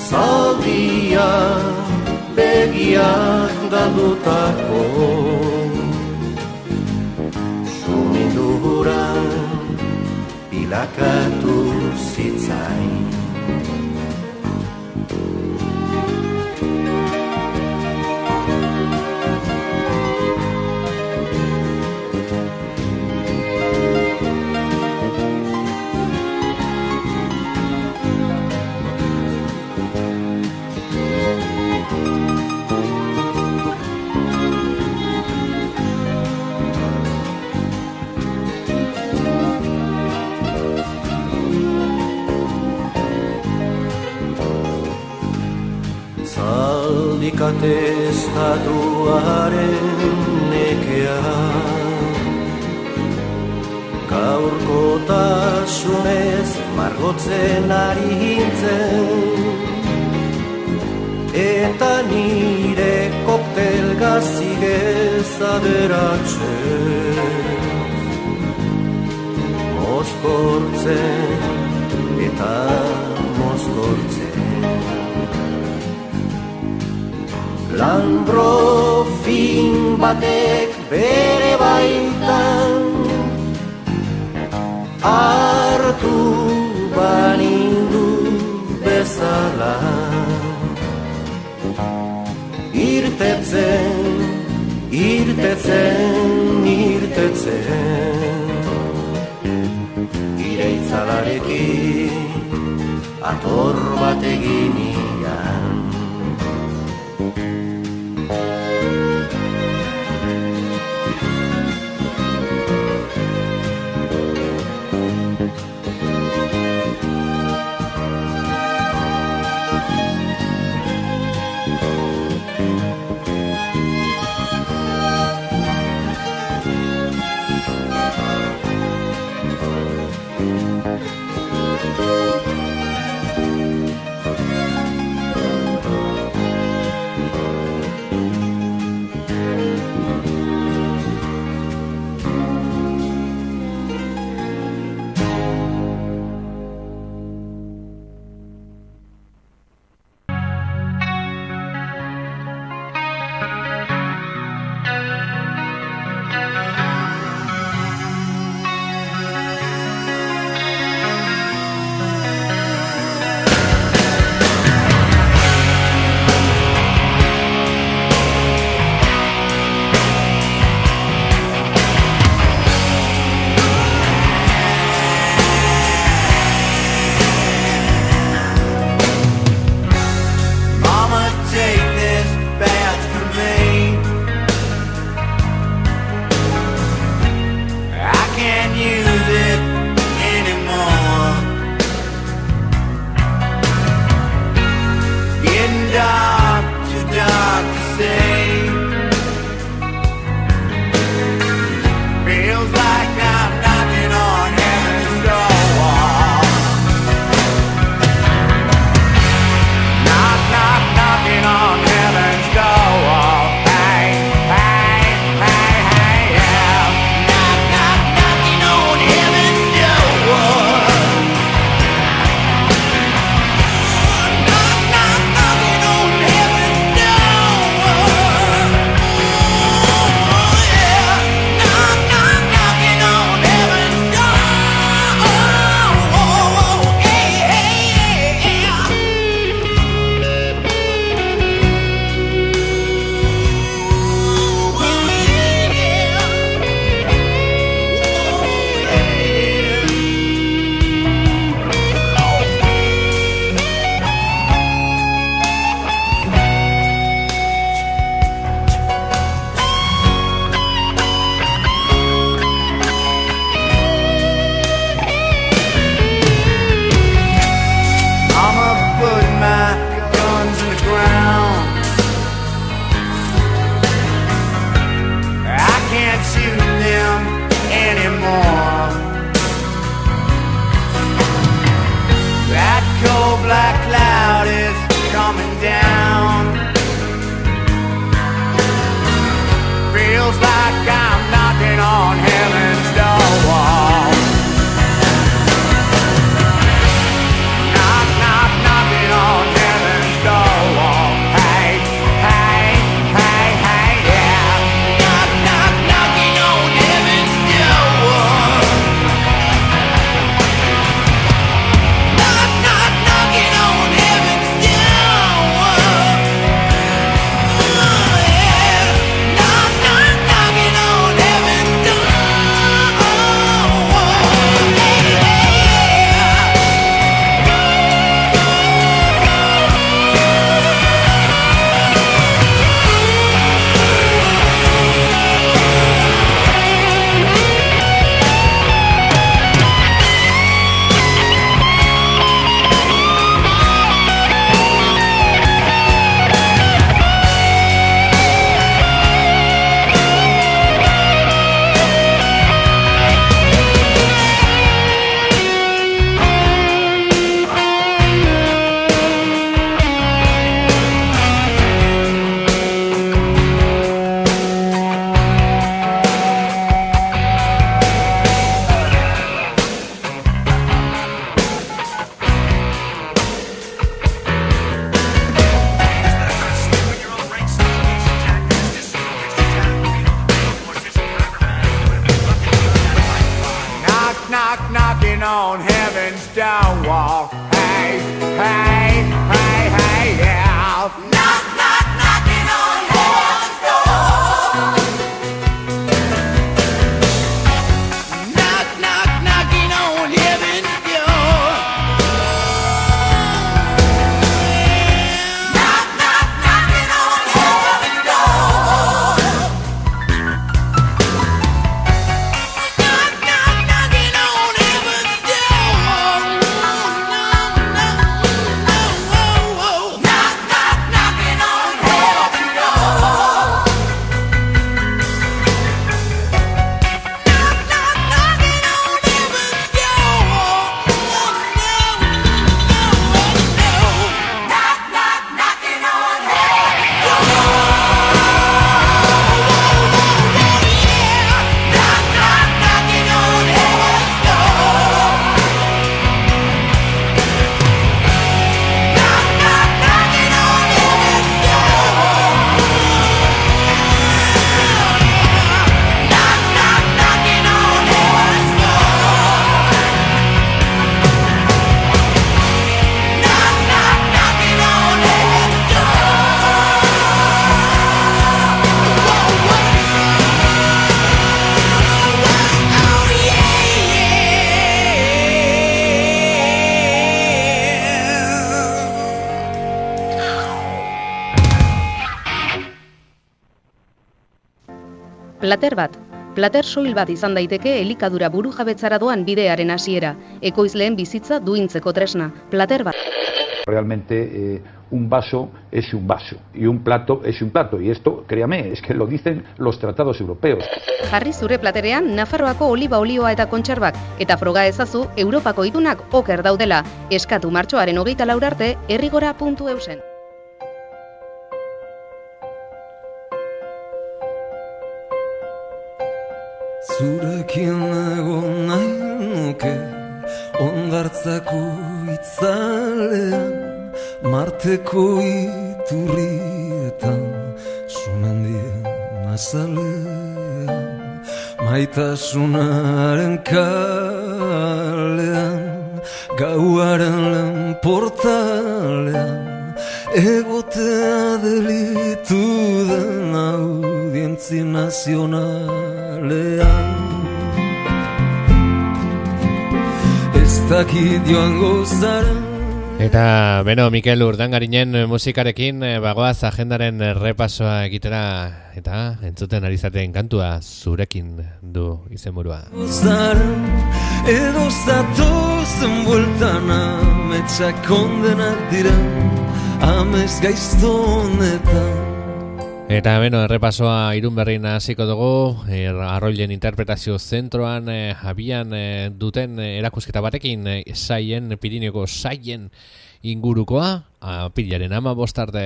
Zaldia begiak galdutako Suminduran. Bilakatu kate estatuaren nekea Gaurko tasunez margotzen ari hintzen Eta nire koktel gazigez aderatzen. Oskortzen eta Lambro fin batek bere baitan. Artu banindu bezala. Irtetzen, irtetzen, irtetzen. Ireitzalarekin ator bat egini Plater bat. Plater soil bat izan daiteke elikadura buru jabetzara doan bidearen hasiera. Ekoizleen bizitza duintzeko tresna. Plater bat. Realmente eh, un vaso es un vaso y un plato es un plato. Y esto, créame, es que lo dicen los tratados europeos. Jarri zure platerean Nafarroako oliba olioa eta kontserbak eta froga ezazu Europako itunak oker daudela. Eskatu martxoaren hogeita laur arte errigora.eusen. Zurekin egon nahi nuke Ondartzako itzalean Marteko iturrietan Sumendien azalean Maitasunaren kalean Gauaren lehen portalean Egotea delitu den audientzi nazionalean. Ez dakit joango zaren Eta, beno, Mikel Urdangarinen musikarekin eh, bagoaz agendaren repasoa egitera eta entzuten ari zaten kantua zurekin du izenburua. Edo zatozen bueltan ametsak kondenak diren Amez gaiztonetan Eta beno, errepasoa irun berrin hasiko dugu, er, arroilen interpretazio zentroan eh, abian eh, duten eh, erakusketa batekin eh, saien, Pirineoko saien ingurukoa, apilaren ama bostarte.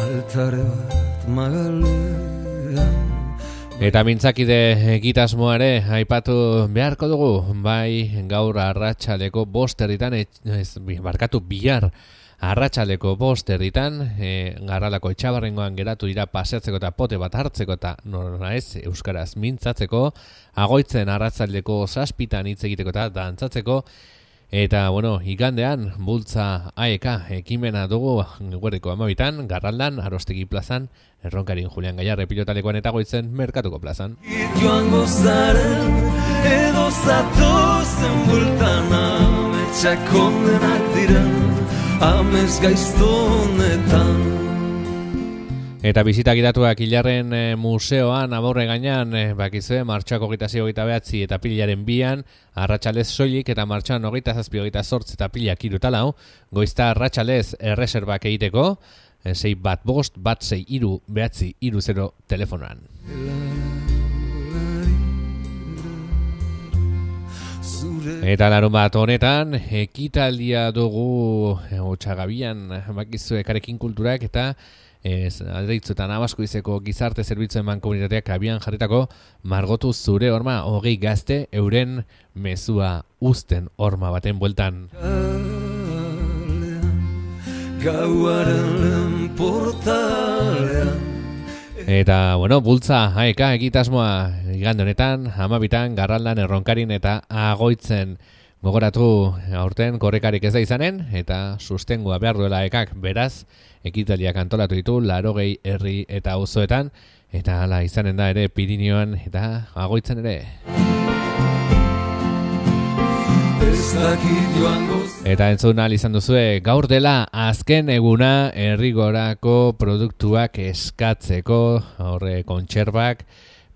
Altare bat magalean Eta mintzakide egitasmoa ere aipatu beharko dugu, bai gaur arratsaleko bost erditan, et- ez, barkatu bihar arratsaleko bost erditan, e, garralako etxabarrengoan geratu dira paseatzeko eta pote bat hartzeko eta nola ez, euskaraz mintzatzeko, agoitzen arratzaldeko zazpitan hitz egiteko eta dantzatzeko, Eta, bueno, igandean, bultza AEK ekimena dugu guerriko amabitan, garraldan, arostegi plazan, erronkarin Julian Gaiarre pilotalekoan eta goitzen merkatuko plazan. Joango zaren edo zatozen bueltan ametsak kondenak Amez gaiztonetan Eta bizitak idatuak hilarren e, museoan aborre gainean, e, bakizue, martxoak hogeita zi hogeita behatzi eta pilaren bian, arratsalez soilik eta martxoan hogeita zazpi hogeita sortz eta pilak irutalau, goizta arratsalez erreserbak egiteko, e, sei bat bost, bat sei iru, behatzi, iru zero telefonoan. Eta larun bat honetan, ekitaldia dugu e, otxagabian, bakizue karekin kulturak eta ez, adreitzutan abasko izeko gizarte zerbitzuen eman komunitateak abian jarritako margotu zure horma hogei gazte euren mezua uzten horma baten bueltan. Gauaren portalean Eta, bueno, bultza, haeka, egitasmoa igande honetan, amabitan, garraldan, erronkarin eta agoitzen Gogoratu aurten korrekarik ez da izanen eta sustengua behar duela ekak beraz ekitaliak antolatu ditu larogei herri eta auzoetan eta hala izanen da ere Pirinioan eta agoitzen ere. Eta entzun ahal izan duzue, gaur dela azken eguna errigorako produktuak eskatzeko, horre kontserbak,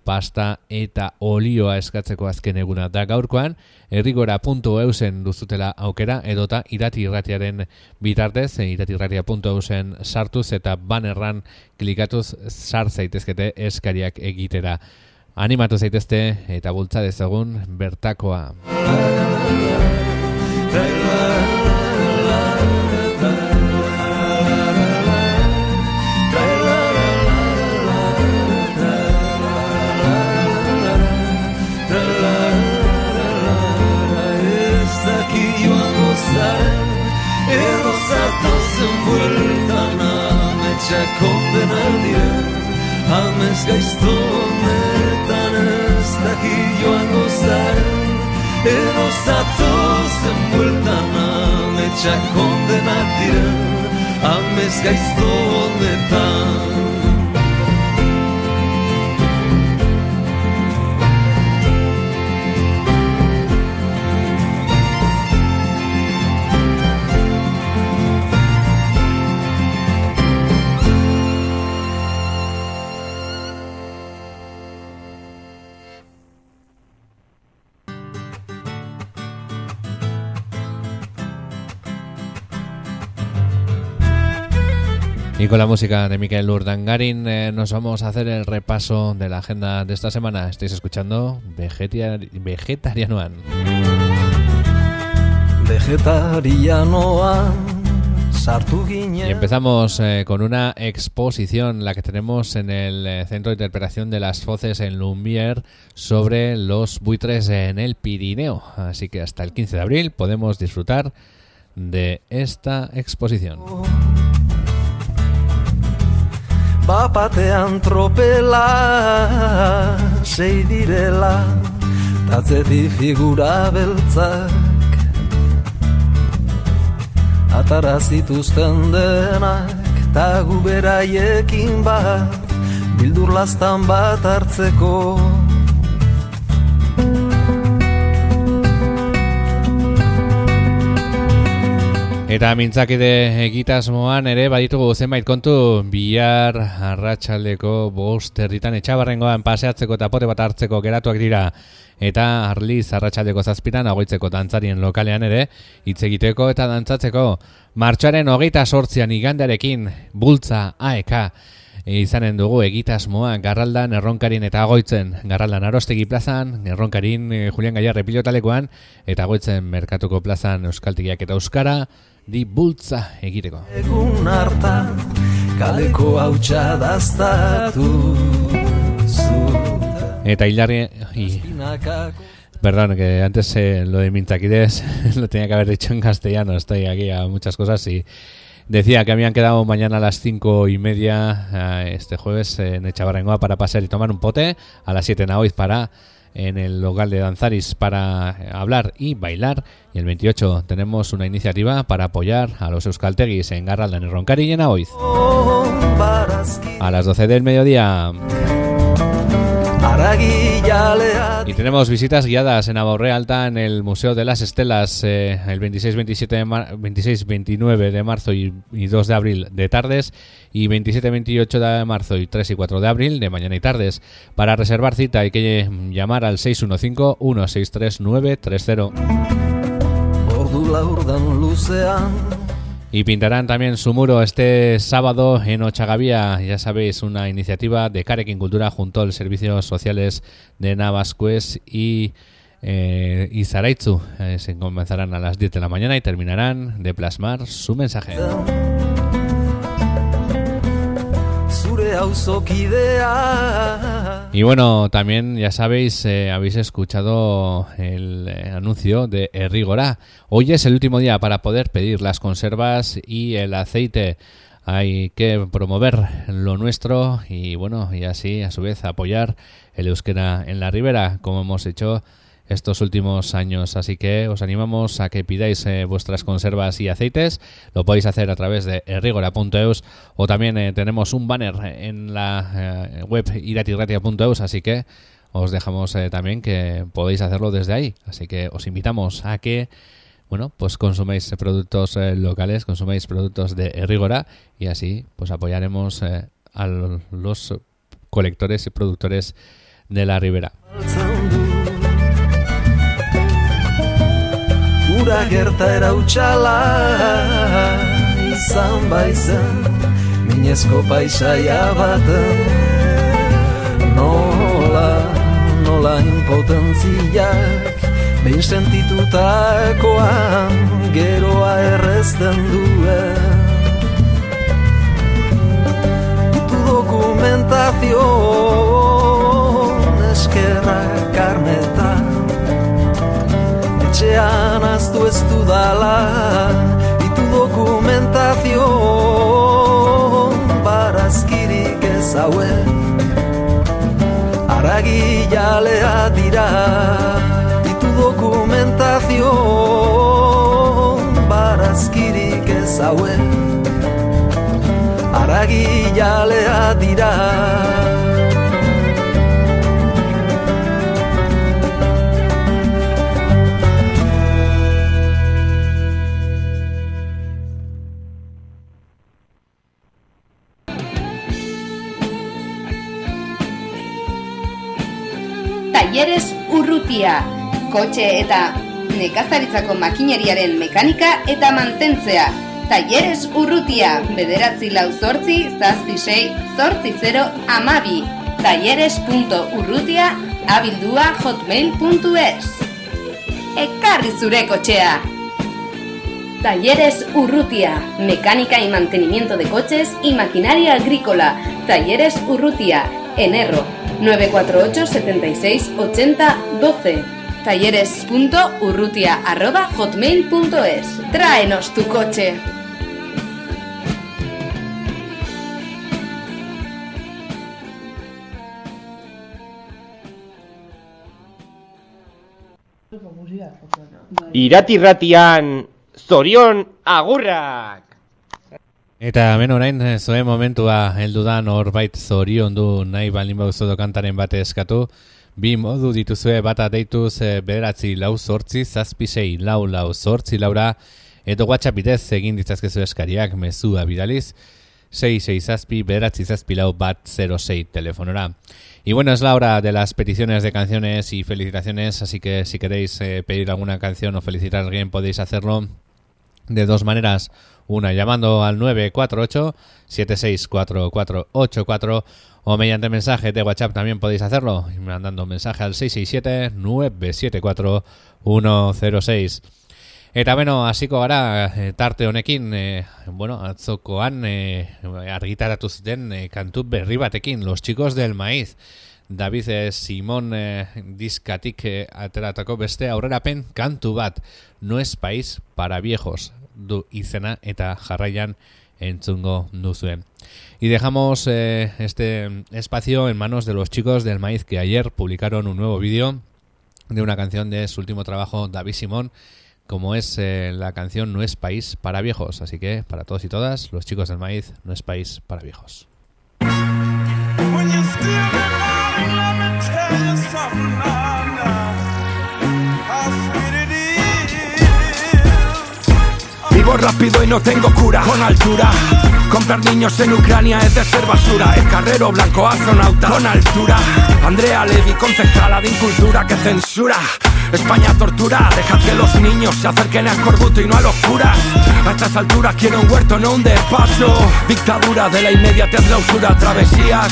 pasta eta olioa eskatzeko azken eguna da gaurkoan, errigora.eusen duzutela aukera, edota irati irratiaren bitartez, e, irati irratia.eusen sartuz eta banerran klikatuz sar eskariak egitera. Animatu zaitezte eta bultza dezagun bertakoa. Con la música de Miquel Urdangarin eh, nos vamos a hacer el repaso de la agenda de esta semana. Estáis escuchando Vegetia- Vegetarianoan. Vegetarianoan Y empezamos eh, con una exposición, la que tenemos en el eh, Centro de Interpretación de las Foces en Lumière sobre los buitres en el Pirineo. Así que hasta el 15 de abril podemos disfrutar de esta exposición. Bapatean tropela sei direla Tatzetik figura beltzak. Atara zituzten denak Ta gu beraiekin bat Bildur lastan bat hartzeko Eta mintzakide egitasmoan ere baditugu zenbait kontu. Bihar arratsaldeko bost herritan etxabarrengoan paseatzeko eta pote bat hartzeko geratuak dira. Eta arliz arratsaldeko zazpiran agoitzeko dantzarien lokalean ere hitz egiteko eta dantzatzeko. Martxoaren hogeita sortzian igandarekin bultza AEK izanen dugu egitasmoa Garraldan, Erronkarin eta Agoitzen. Garraldan Arostegi plazan, Erronkarin eh, Julian Gaiarre pilotalekoan eta Agoitzen Merkatuko plazan Euskaltegiak eta Euskara di bultza egiteko. Egun hartan kaleko hautsa daztatu Eta hilarri... Espinakako Perdón, que antes eh, lo de Mintaquides lo tenía que haber dicho en castellano. Estoy aquí a muchas cosas y decía que habían quedado mañana a las cinco y media eh, este jueves en Echavarrengoa para pasar y tomar un pote. A las 7 en Aoiz para en el local de Danzaris para hablar y bailar. Y el 28 tenemos una iniciativa para apoyar a los euskalteguis en Garralda, en Roncari y en Aoiz. A las 12 del mediodía. Y tenemos visitas guiadas en Aborre Alta en el Museo de las Estelas eh, el 26-27 de mar- 26-29 de marzo y, y 2 de abril de tardes y 27-28 de marzo y 3 y 4 de abril de mañana y tardes. Para reservar cita hay que llamar al 615-163930. Ordu laurdan luzean Y pintarán también su muro este sábado en Ochagavía, ya sabéis, una iniciativa de Carequín Cultura junto a los servicios sociales de Navascues y eh, y. Eh, se comenzarán a las 10 de la mañana y terminarán de plasmar su mensaje. Y bueno, también ya sabéis, eh, habéis escuchado el eh, anuncio de Errigora. Hoy es el último día para poder pedir las conservas y el aceite. Hay que promover lo nuestro y bueno, y así a su vez apoyar el euskera en la ribera, como hemos hecho estos últimos años. Así que os animamos a que pidáis eh, vuestras conservas y aceites. Lo podéis hacer a través de errigora.eus o también eh, tenemos un banner en la eh, web iratirratia.eus, así que os dejamos eh, también que podéis hacerlo desde ahí. Así que os invitamos a que bueno, pues consuméis productos locales, consuméis productos de Errigora y así pues apoyaremos a los colectores y productores de la ribera. Ura gertaera utxala izan baizen Minezko paisaia baten. Nola, nola impotentziak Behin sentitutakoan geroa errezten duen. Tu dokumentazion dudala Itu dokumentazion barazkirik ez hauen Aragi jalea dira Itu dokumentazion barazkirik ez hauen Aragi jalea dira Urrutia, kotxe eta nekazaritzako makineriaren mekanika eta mantentzea. Talleres Urrutia, bederatzi lau zortzi, zazpi sei, zortzi zero, amabi. Talleres.urrutia, abildua hotmail.es. Ekarri zure kotxea! Talleres Urrutia, mecánica y mantenimiento de coches y maquinaria agrícola. Talleres Urrutia, en Erro, 948 76 80 12. Talleres.urrutia arroba hotmail.es. Tráenos tu coche. Iratirratian zorion agurrak! Eta hemen orain eh, zuen momentua heldu da norbait zorion du nahi balin bauzodo kantaren bate eskatu. Bi modu dituzue bata deituz eh, bederatzi lau zortzi, zazpi sei lau lau zortzi laura, edo WhatsApp bidez egin ditzazkezu eskariak mezua bidaliz, 6 zazpi, bederatzi zazpi lau bat 06 telefonora. Y bueno, es la hora de las peticiones de canciones y felicitaciones, así que si queréis eh, pedir alguna canción o felicitar a alguien podéis hacerlo de dos maneras. Una llamando al 948-764484 o mediante mensaje de WhatsApp también podéis hacerlo, mandando un mensaje al 667-974-106. Eta gara eh, tarte honekin, eh, bueno, atzokoan eh, argitaratu zuten eh, Los Chicos del Maíz. David eh, Simon eh, diskatik eh, ateratako beste aurrerapen kantu bat, No es país para viejos, du izena eta jarraian entzungo duzuen. Y dejamos eh, este espacio en manos de los chicos del maíz que ayer publicaron un nuevo vídeo de una canción de su último trabajo, David Simón, como es eh, la canción No es país para viejos. Así que para todos y todas, los chicos del maíz, No es país para viejos. Vivo rápido y no tengo cura con altura. Comprar niños en Ucrania es de ser basura. El carrero blanco astronauta con altura. Andrea Levy, concejala de incultura que censura. España tortura, dejad que los niños se acerquen al corbuto y no a los curas. A estas alturas quiero un huerto, no un despacho. Dictadura de la inmediatez, la usura, travesías.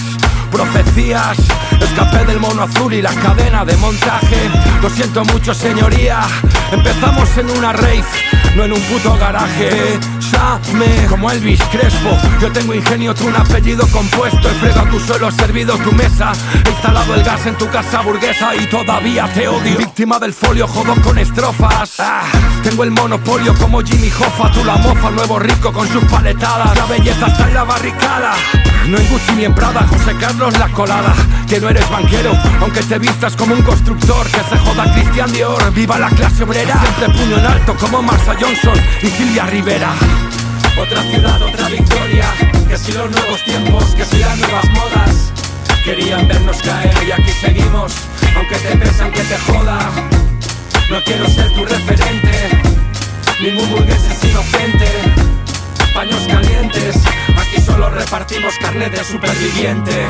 Profecías, escapé del mono azul y la cadena de montaje. Lo siento mucho, señoría. Empezamos en una rave, no en un puto garaje. bésame como Elvis Crespo. Yo tengo ingenio, tú un apellido compuesto. He fregado tu suelo, he servido tu mesa. He instalado el gas en tu casa burguesa y todavía te odio. Víctima del folio, jodo con estrofas. Ah, tengo el monopolio como Jimmy Hoffa. Tú la mofa, nuevo rico con sus paletadas. La belleza está en la barricada. No en Gucci ni en Prada, José Carlos la colada. Que no eres banquero, aunque te vistas como un constructor. Que se joda Cristian Dior, viva la clase obrera. Siempre puño en alto como Marsa Johnson y Silvia Rivera. Otra ciudad, otra victoria. Que si los nuevos tiempos, que si las nuevas modas. Querían vernos caer y aquí seguimos. Aunque te pese, aunque te joda. No quiero ser tu referente. Ningún burgués es inocente. Paños calientes. Aquí solo repartimos carne de superviviente.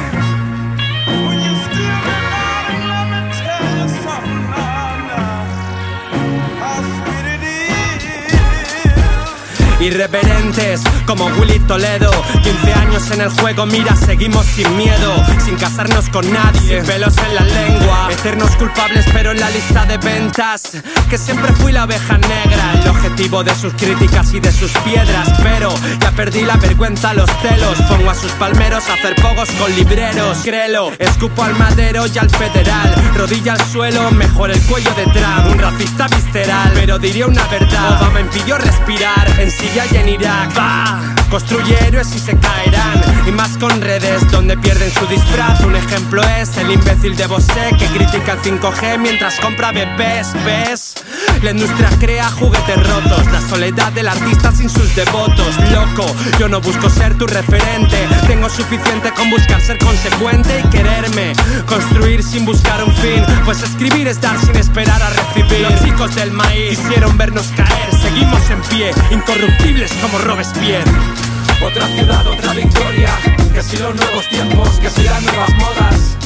Irreverentes como Willy Toledo. 15 años en el juego, mira, seguimos sin miedo. Sin casarnos con nadie, sin pelos en la lengua. Eternos culpables pero en la lista de ventas. Que siempre fui la oveja negra. El objetivo de sus críticas y de sus piedras. Pero ya perdí la vergüenza, los celos. Pongo a sus palmeros a hacer pogos con libreros. Créelo, escupo al madero y al federal. Rodilla al suelo, mejor el cuello de Trump. Un racista visceral, pero diría una verdad. Obama impidió respirar Y en Irak Va, construye héroes y se caerán Y más con redes donde pierden su disfraz. Un ejemplo es el imbécil de Bosé Que critica el 5G mientras compra bebés, ¿ves? La industria crea juguetes rotos. La soledad del artista sin sus devotos. Loco, yo no busco ser tu referente. Tengo suficiente con buscar ser consecuente y quererme Construir sin buscar un fin. Pues escribir es dar sin esperar a recibir. Los chicos del maíz quisieron vernos caer. Seguimos en pie, incorruptibles como Robespierre Otra ciudad, otra victoria. Que si los nuevos tiempos, que si las nuevas modas.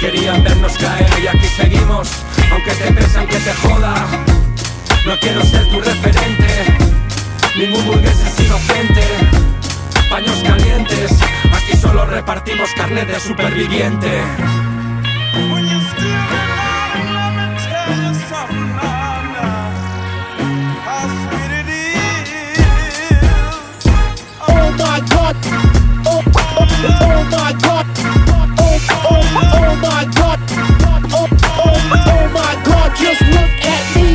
Querían vernos caer y aquí seguimos. Aunque te pese, aunque te joda. No quiero ser tu referente. Ningún burgués es inocente. Paños calientes. Aquí solo repartimos carne de superviviente. Oh, oh my god. Oh, oh, oh my god. Oh, oh, oh my god. Just look at me.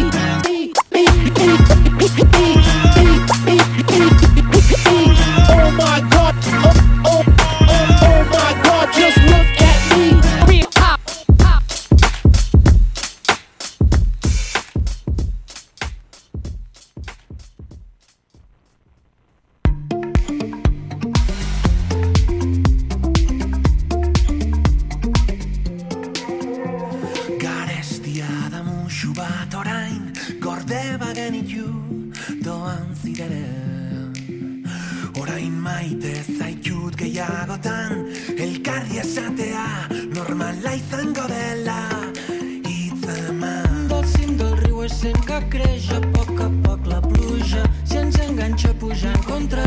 Oh izango dela Hitzeman Del cim del riu és sent que creix a poc a poc la pluja. Si ens enganxa pujant contra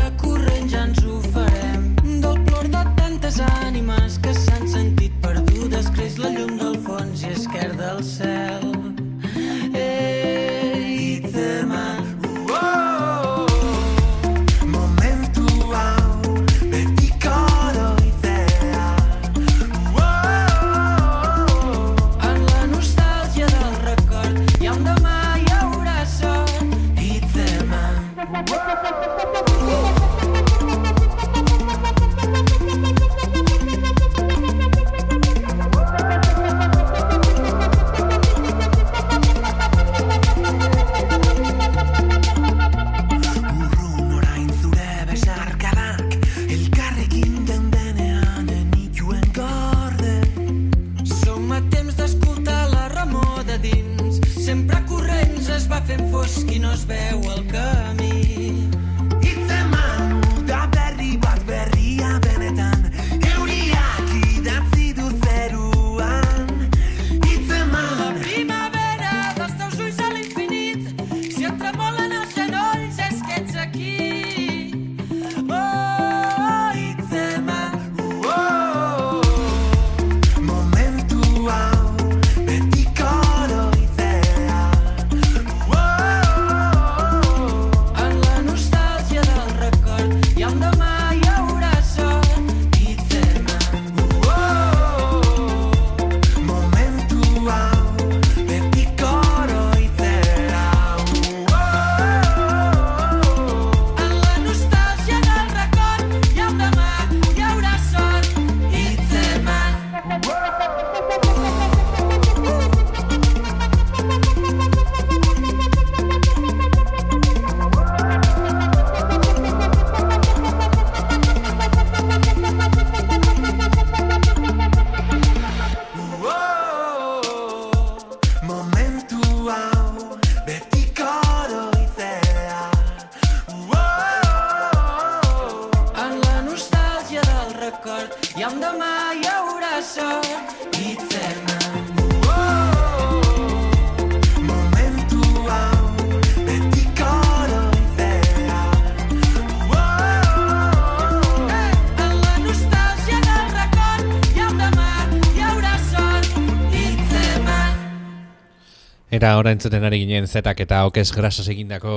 Eta ora entzuten ari ginen zetak eta okez grasas egindako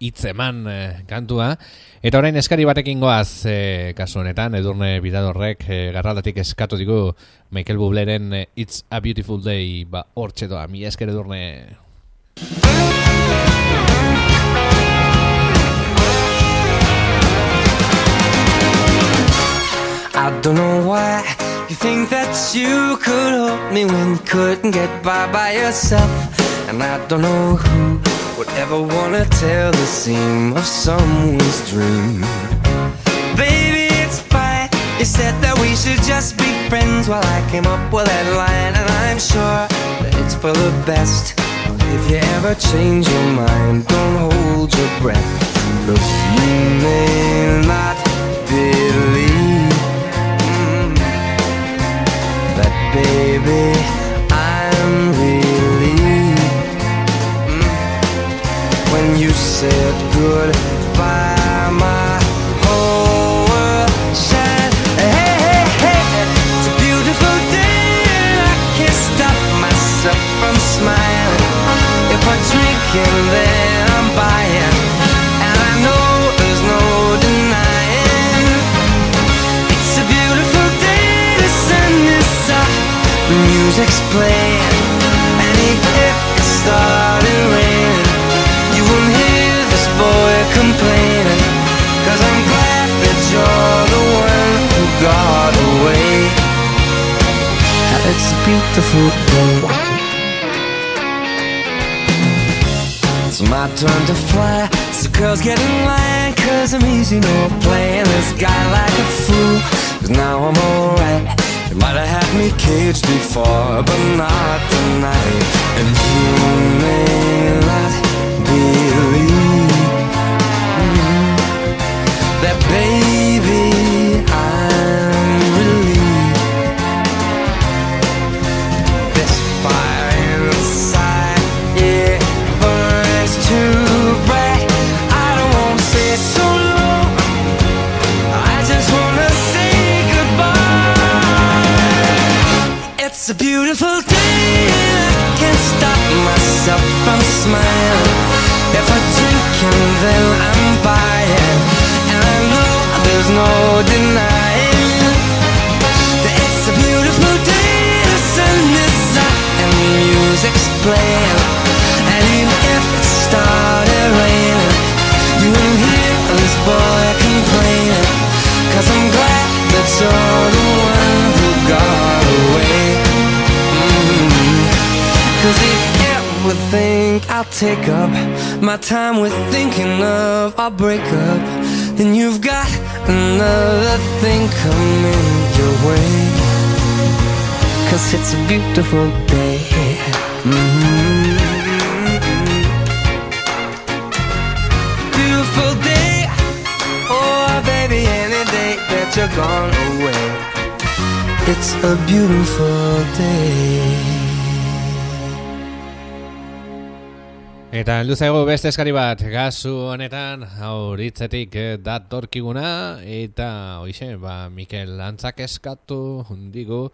hitzeman eh, kantua. Eta orain eskari batekin goaz eh, kasu honetan, edurne bidadorrek eh, garraldatik eskatu digu Michael Bubleren It's a Beautiful Day, ba hortxe doa, mi esker edurne. I don't know why you think that you could help me when you couldn't get by by yourself. And I don't know who would ever wanna tell the seam of someone's dream. Baby, it's fine. You said that we should just be friends while I came up with that line, and I'm sure that it's for the best. If you ever change your mind, don't hold your breath. Look, you may not believe mm, that, baby, said goodbye. My whole world shined. Hey, hey, hey, it's a beautiful day, and I can't stop myself from smiling. If I'm drinking, then I'm buying, and I know there's no denying. It's a beautiful day, the sun is up, the music's playing, It's a beautiful day. It's my turn to fly. So girls get in line, cause I'm easy, no playing this guy like a fool. Cause now I'm alright. You might have had me caged before, but not tonight. And you may not believe that, baby, then I'm buying, and I know there's no denying that it's a beautiful day. The sun is up and the music's playing, and even if it started raining, you won't hear this boy complaining. Cause I'm glad that you're the one I'll take up my time with thinking of our breakup, then you've got another thing coming your way. Cause it's a beautiful day. Mhm. Beautiful day. Oh, baby, any day that you're gone away. It's a beautiful day. Eta heldu zaigu beste eskari bat, gazu honetan, auritzetik eh, datorkiguna, eta hoixe, ba, Mikel Antzak eskatu, digu,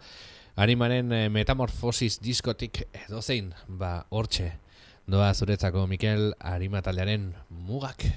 animaren eh, metamorfosis diskotik edozein, ba, hortxe, doa zuretzako Mikel Arima taldearen mugak.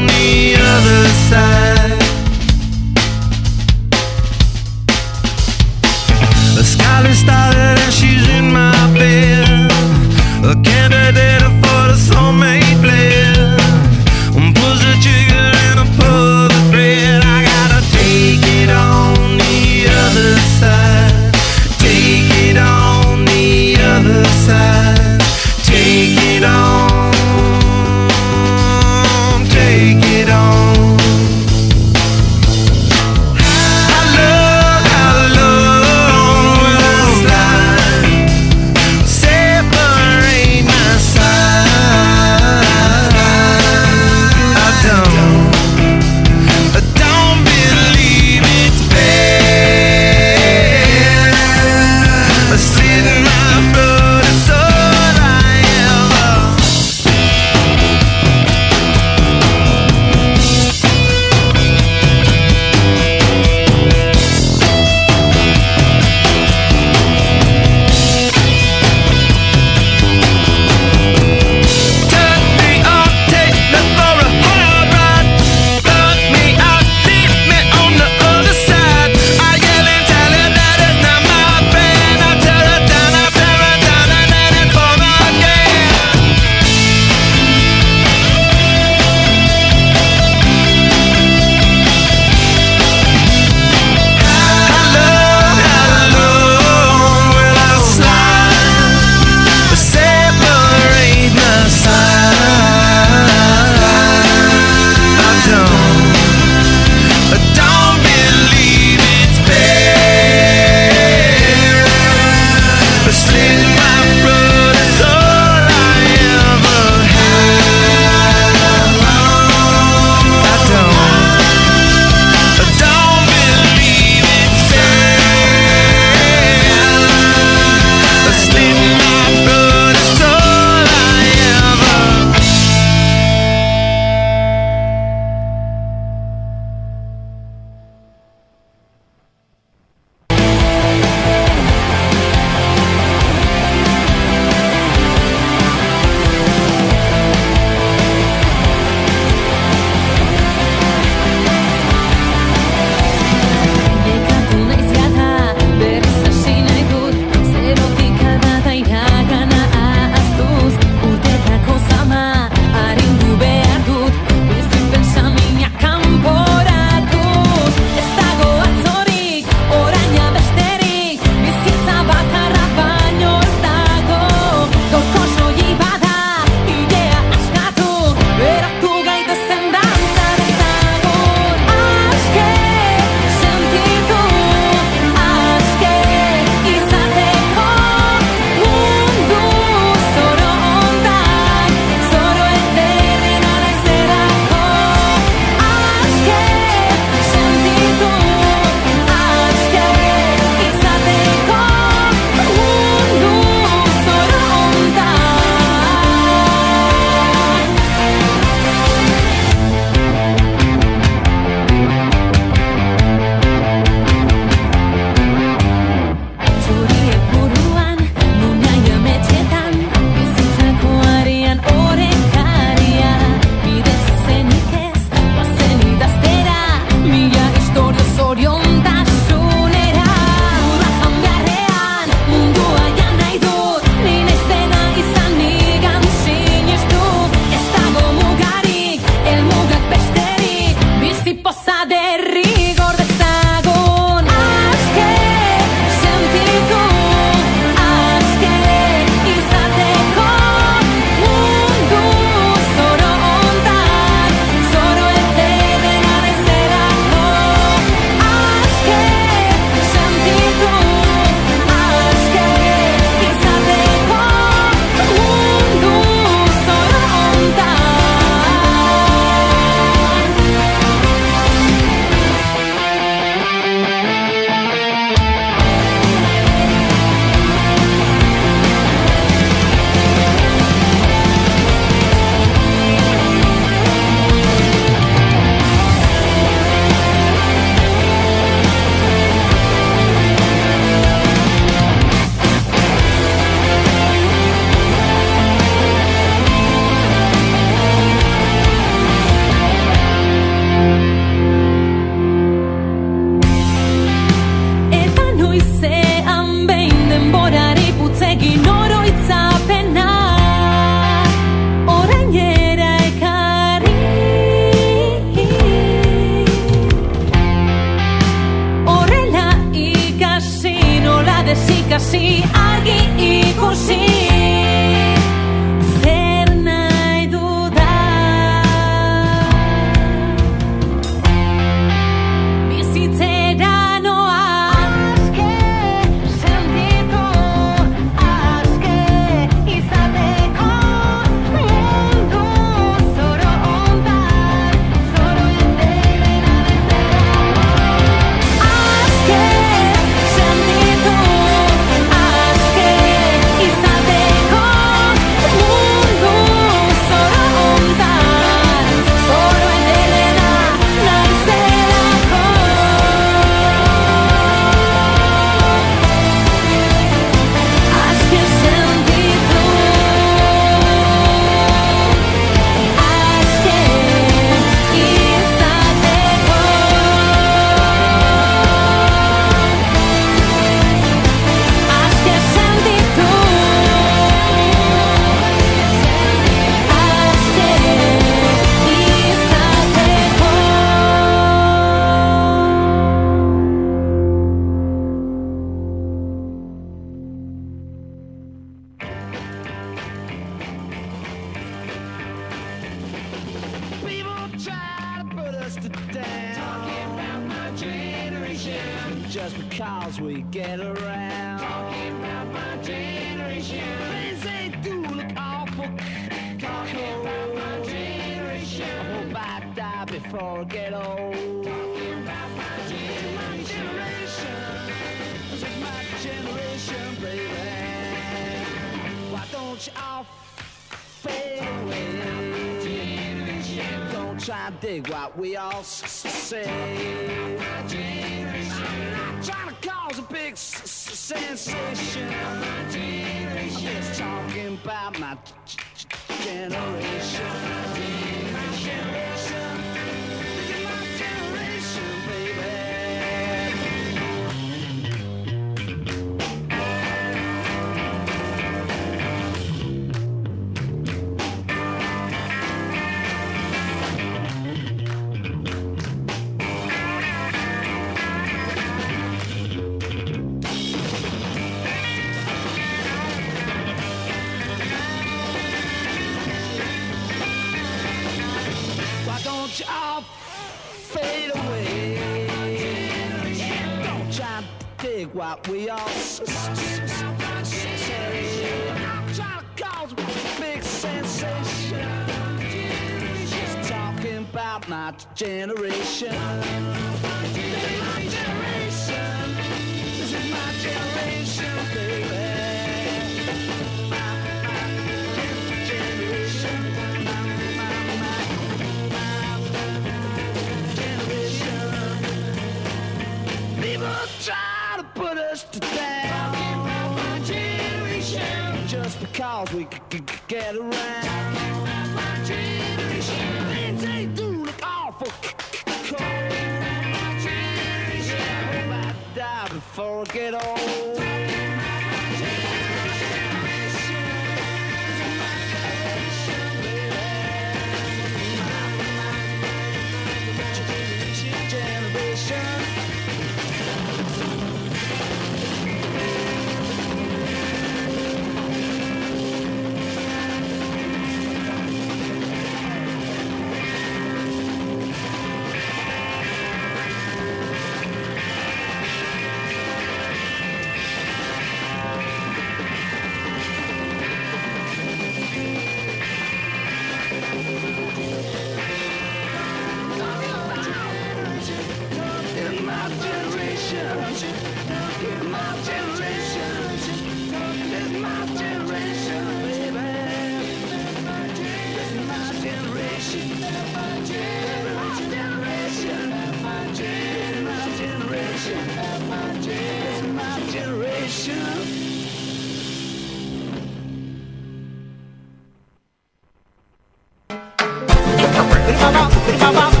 baba, baba.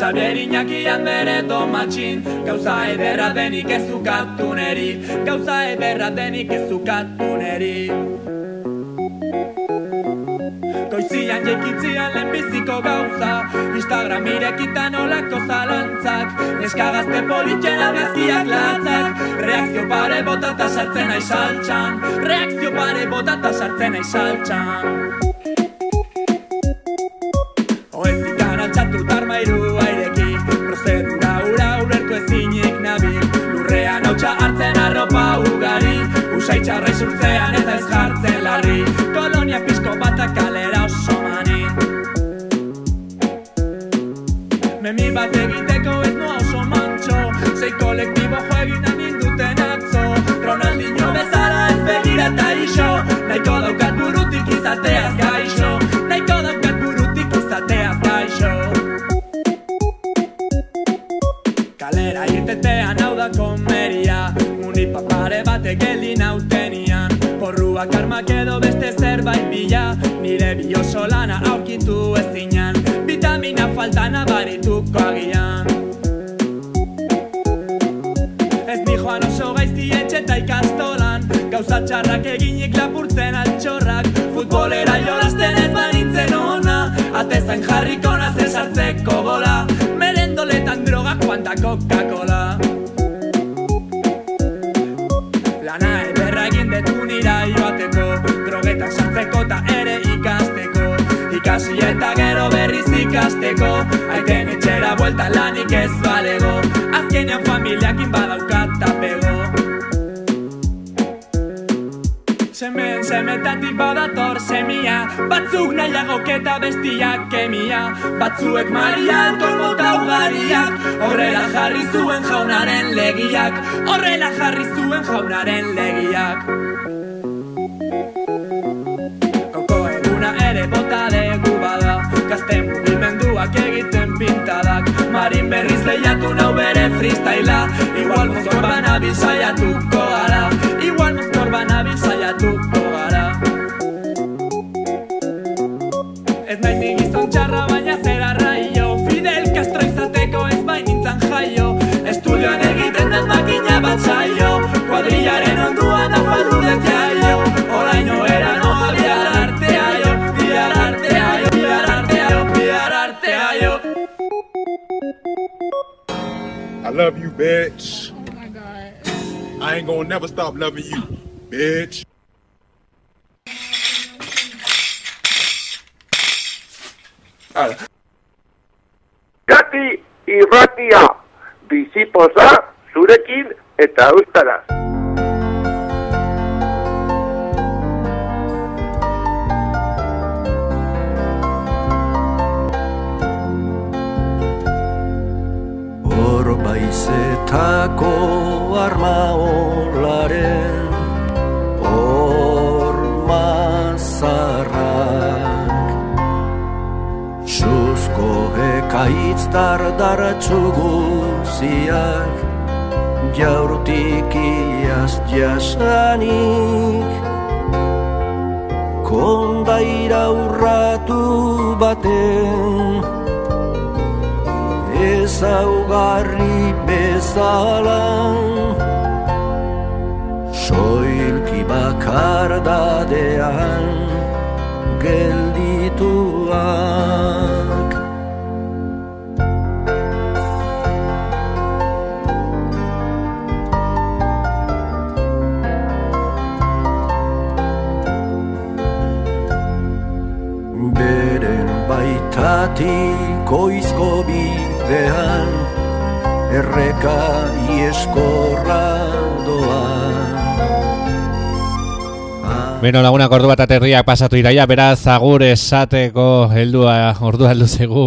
Xabier Iñakian bere tomatxin. Gauza ederra denik ez ukatu neri Gauza ederra denik ez ukatu neri Goizian jeikitzian lehenbiziko gauza. Instagram irekitan olako zalantzak. Neska gazte politxen abezkiak latzak. Reakzio pare botata sartzen nahi saltxan. Reakzio pare botata sartzen nahi saltxan eta bestiak kemia. Batzuek maria kolmota ugariak Horrela jarri zuen jaunaren legiak. Horrela jarri zuen jaunaren legiak. Koko eguna ere bota degu bada. Gazte mugimenduak egiten pintadak. Marin berriz lehiatu nau bere freestyla Igual mozkor banabil I love you, bitch. Oh my god. I ain't gonna never stop loving you, bitch. Gati irratia, bizipoza, zurekin eta euskaraz. Baizetako arma olaren Hor mazarrak Suzko ekaitz dardaratzu guziak Jaurtik iaz jasanik. Kondaira urratu baten ezaugarri bezala Soilki bakar dadean geldituak. Beren baitatik oizko bidean Erreka ieskorra doa Beno, lagunak ordu bat aterriak pasatu iraia, beraz agur esateko heldua, ordu heldu zegu.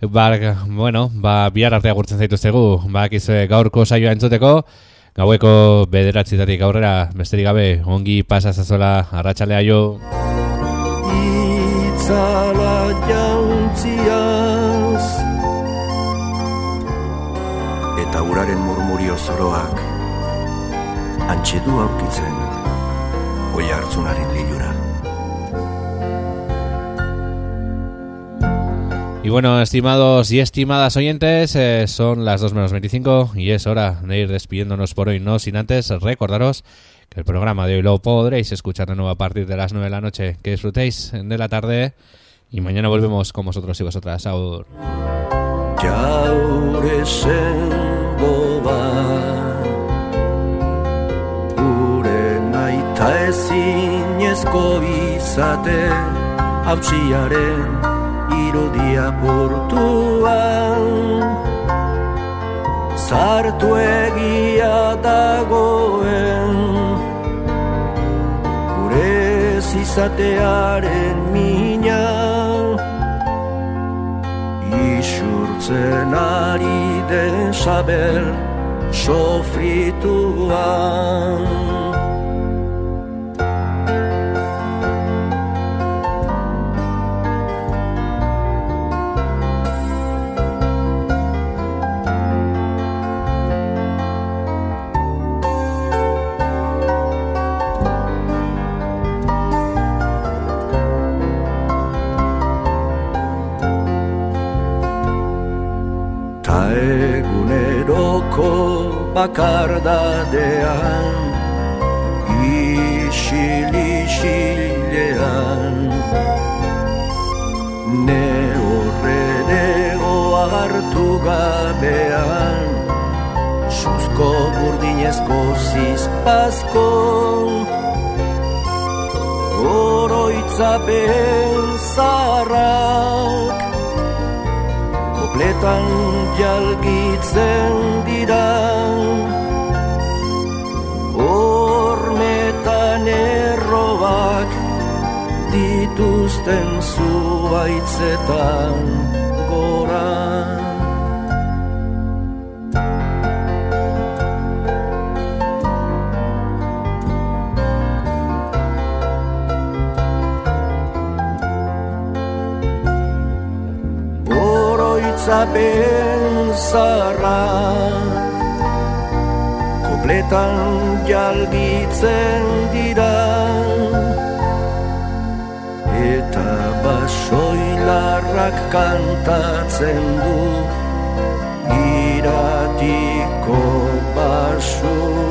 Ba, bueno, ba, bihar arte agurtzen zaitu zegu. Ba, kizue gaurko saioa entzuteko. Gaueko bederatzitatik aurrera, besterik gabe, ongi pasazazola arratsalea jo. Itzala jauntziaz Eta uraren murmurio zoroak Antxedu aurkitzen Oi hartzunaren lilura Y bueno, estimados y estimadas oyentes, eh, son las 2 menos 25 y es hora de ir despidiéndonos por hoy, no sin antes recordaros que el programa de hoy lo podréis escuchar de nuevo a partir de las 9 de la noche. Que disfrutéis de la tarde y mañana volvemos con vosotros y vosotras. Aur. Bat Gure naita ezinezko izate Hautsiaren irudia portuan. Zartu egia dagoen Gure izatearen mina Isurtzen ari den sabel sofrituan Ta eguneroko bakardadean Isil-isilean. Ne horrerego hartu gabean Suzko burdinezko zizpazko. Oroitzapen zaharrak Kopletan jalgitzen dira. Hormetan errobak dituzten zuaitzetan gora casa ben zarra Kopletan jalgitzen dira. Eta basoilarrak kantatzen du Iratiko basoilarrak